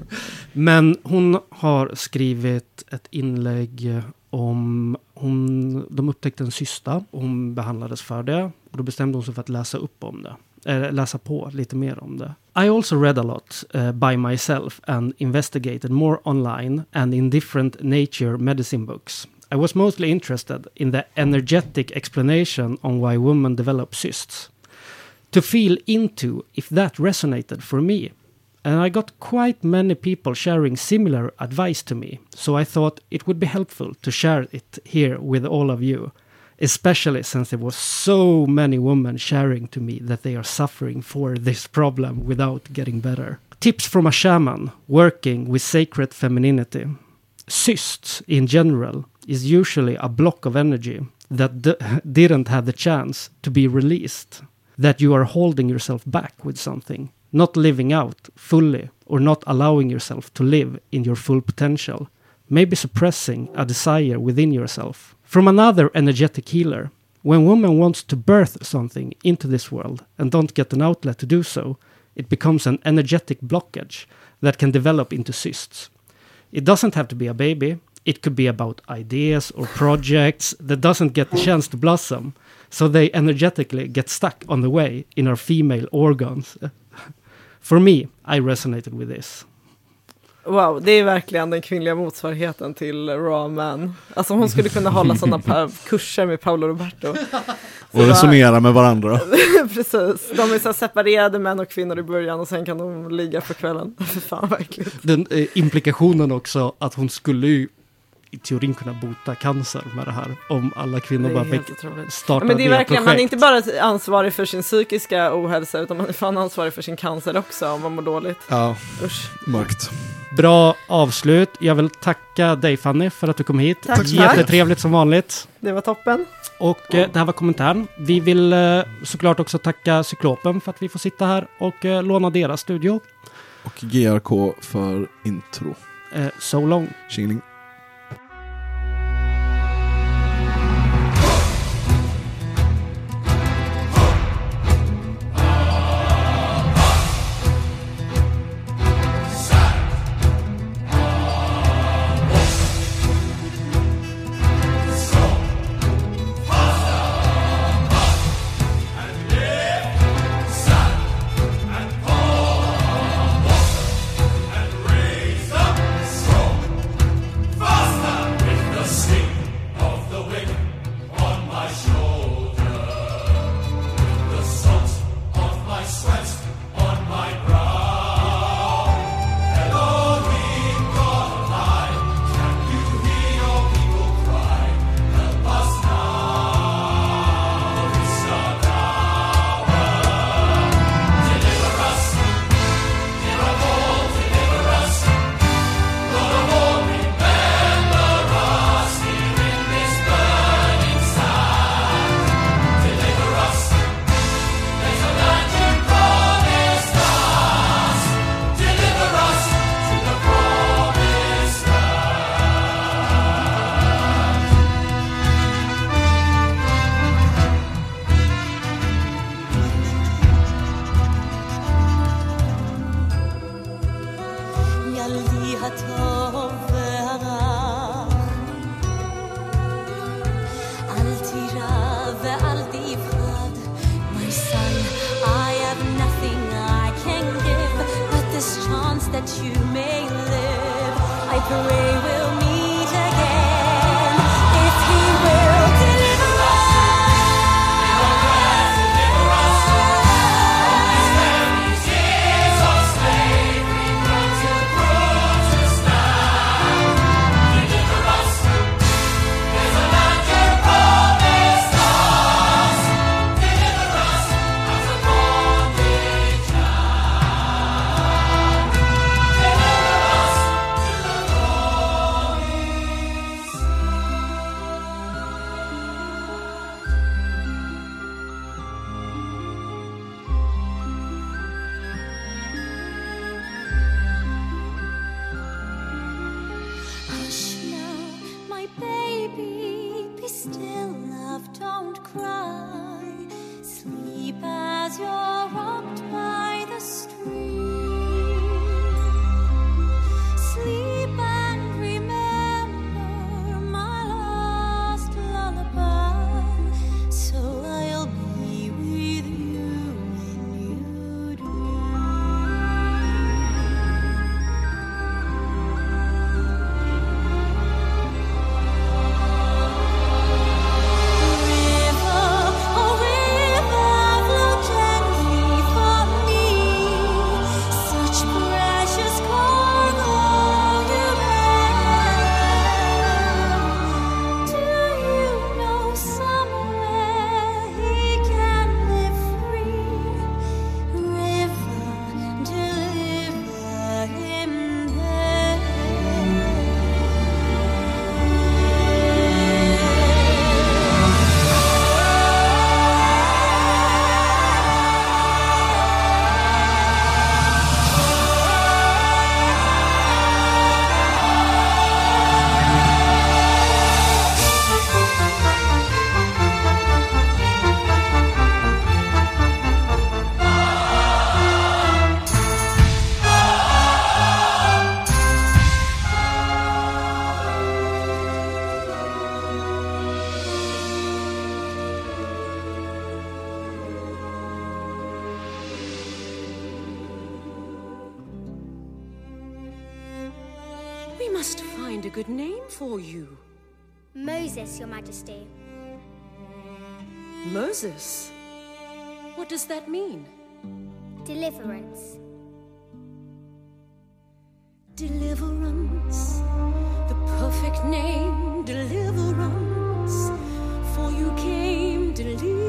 (laughs) men hon har skrivit ett inlägg om... Hon, de upptäckte en cysta. Hon behandlades för det. Och då bestämde hon sig för att läsa upp om det. Eller läsa på lite mer om det. I also read a lot uh, by myself and investigated more online and in different nature medicine books. I was mostly interested in the energetic explanation on why women develop cysts. To feel into if that resonated for me. And I got quite many people sharing similar advice to me, so I thought it would be helpful to share it here with all of you, especially since there were so many women sharing to me that they are suffering for this problem without getting better. Tips from a shaman working with sacred femininity. Cysts in general is usually a block of energy that d- (laughs) didn't have the chance to be released. That you are holding yourself back with something, not living out fully, or not allowing yourself to live in your full potential. Maybe suppressing a desire within yourself. From another energetic healer, when woman wants to birth something into this world and don't get an outlet to do so, it becomes an energetic blockage that can develop into cysts. It doesn't have to be a baby. It could be about ideas or projects that doesn't get the chance to blossom. So they energetically get stuck on the way in our female organs. (laughs) For me, I resonated with this. Wow, det är verkligen den kvinnliga motsvarigheten till Raw Man. Alltså hon skulle kunna hålla sådana (laughs) kurser med Paolo Roberto. Och resonera med varandra. (laughs) Precis, de är så separerade män och kvinnor i början och sen kan de ligga för kvällen. Fan verkligen. Den eh, implikationen också att hon skulle ju i teorin kunna bota cancer med det här. Om alla kvinnor bara fick starta Ja, men det är verkligen, man är projekt. inte bara ansvarig för sin psykiska ohälsa utan man är fan ansvarig för sin cancer också om man mår dåligt. Ja, Usch. mörkt. Bra avslut. Jag vill tacka dig Fanny för att du kom hit. Tack, tack. Jättetrevligt som vanligt. Det var toppen. Och eh, det här var kommentaren. Vi vill eh, såklart också tacka Cyklopen för att vi får sitta här och eh, låna deras studio. Och GRK för intro. Eh, so long. Tjingeling. I pray for you. Moses, Your Majesty. Moses. What does that mean? Deliverance. Deliverance, the perfect name, deliverance. For you came, deliverance.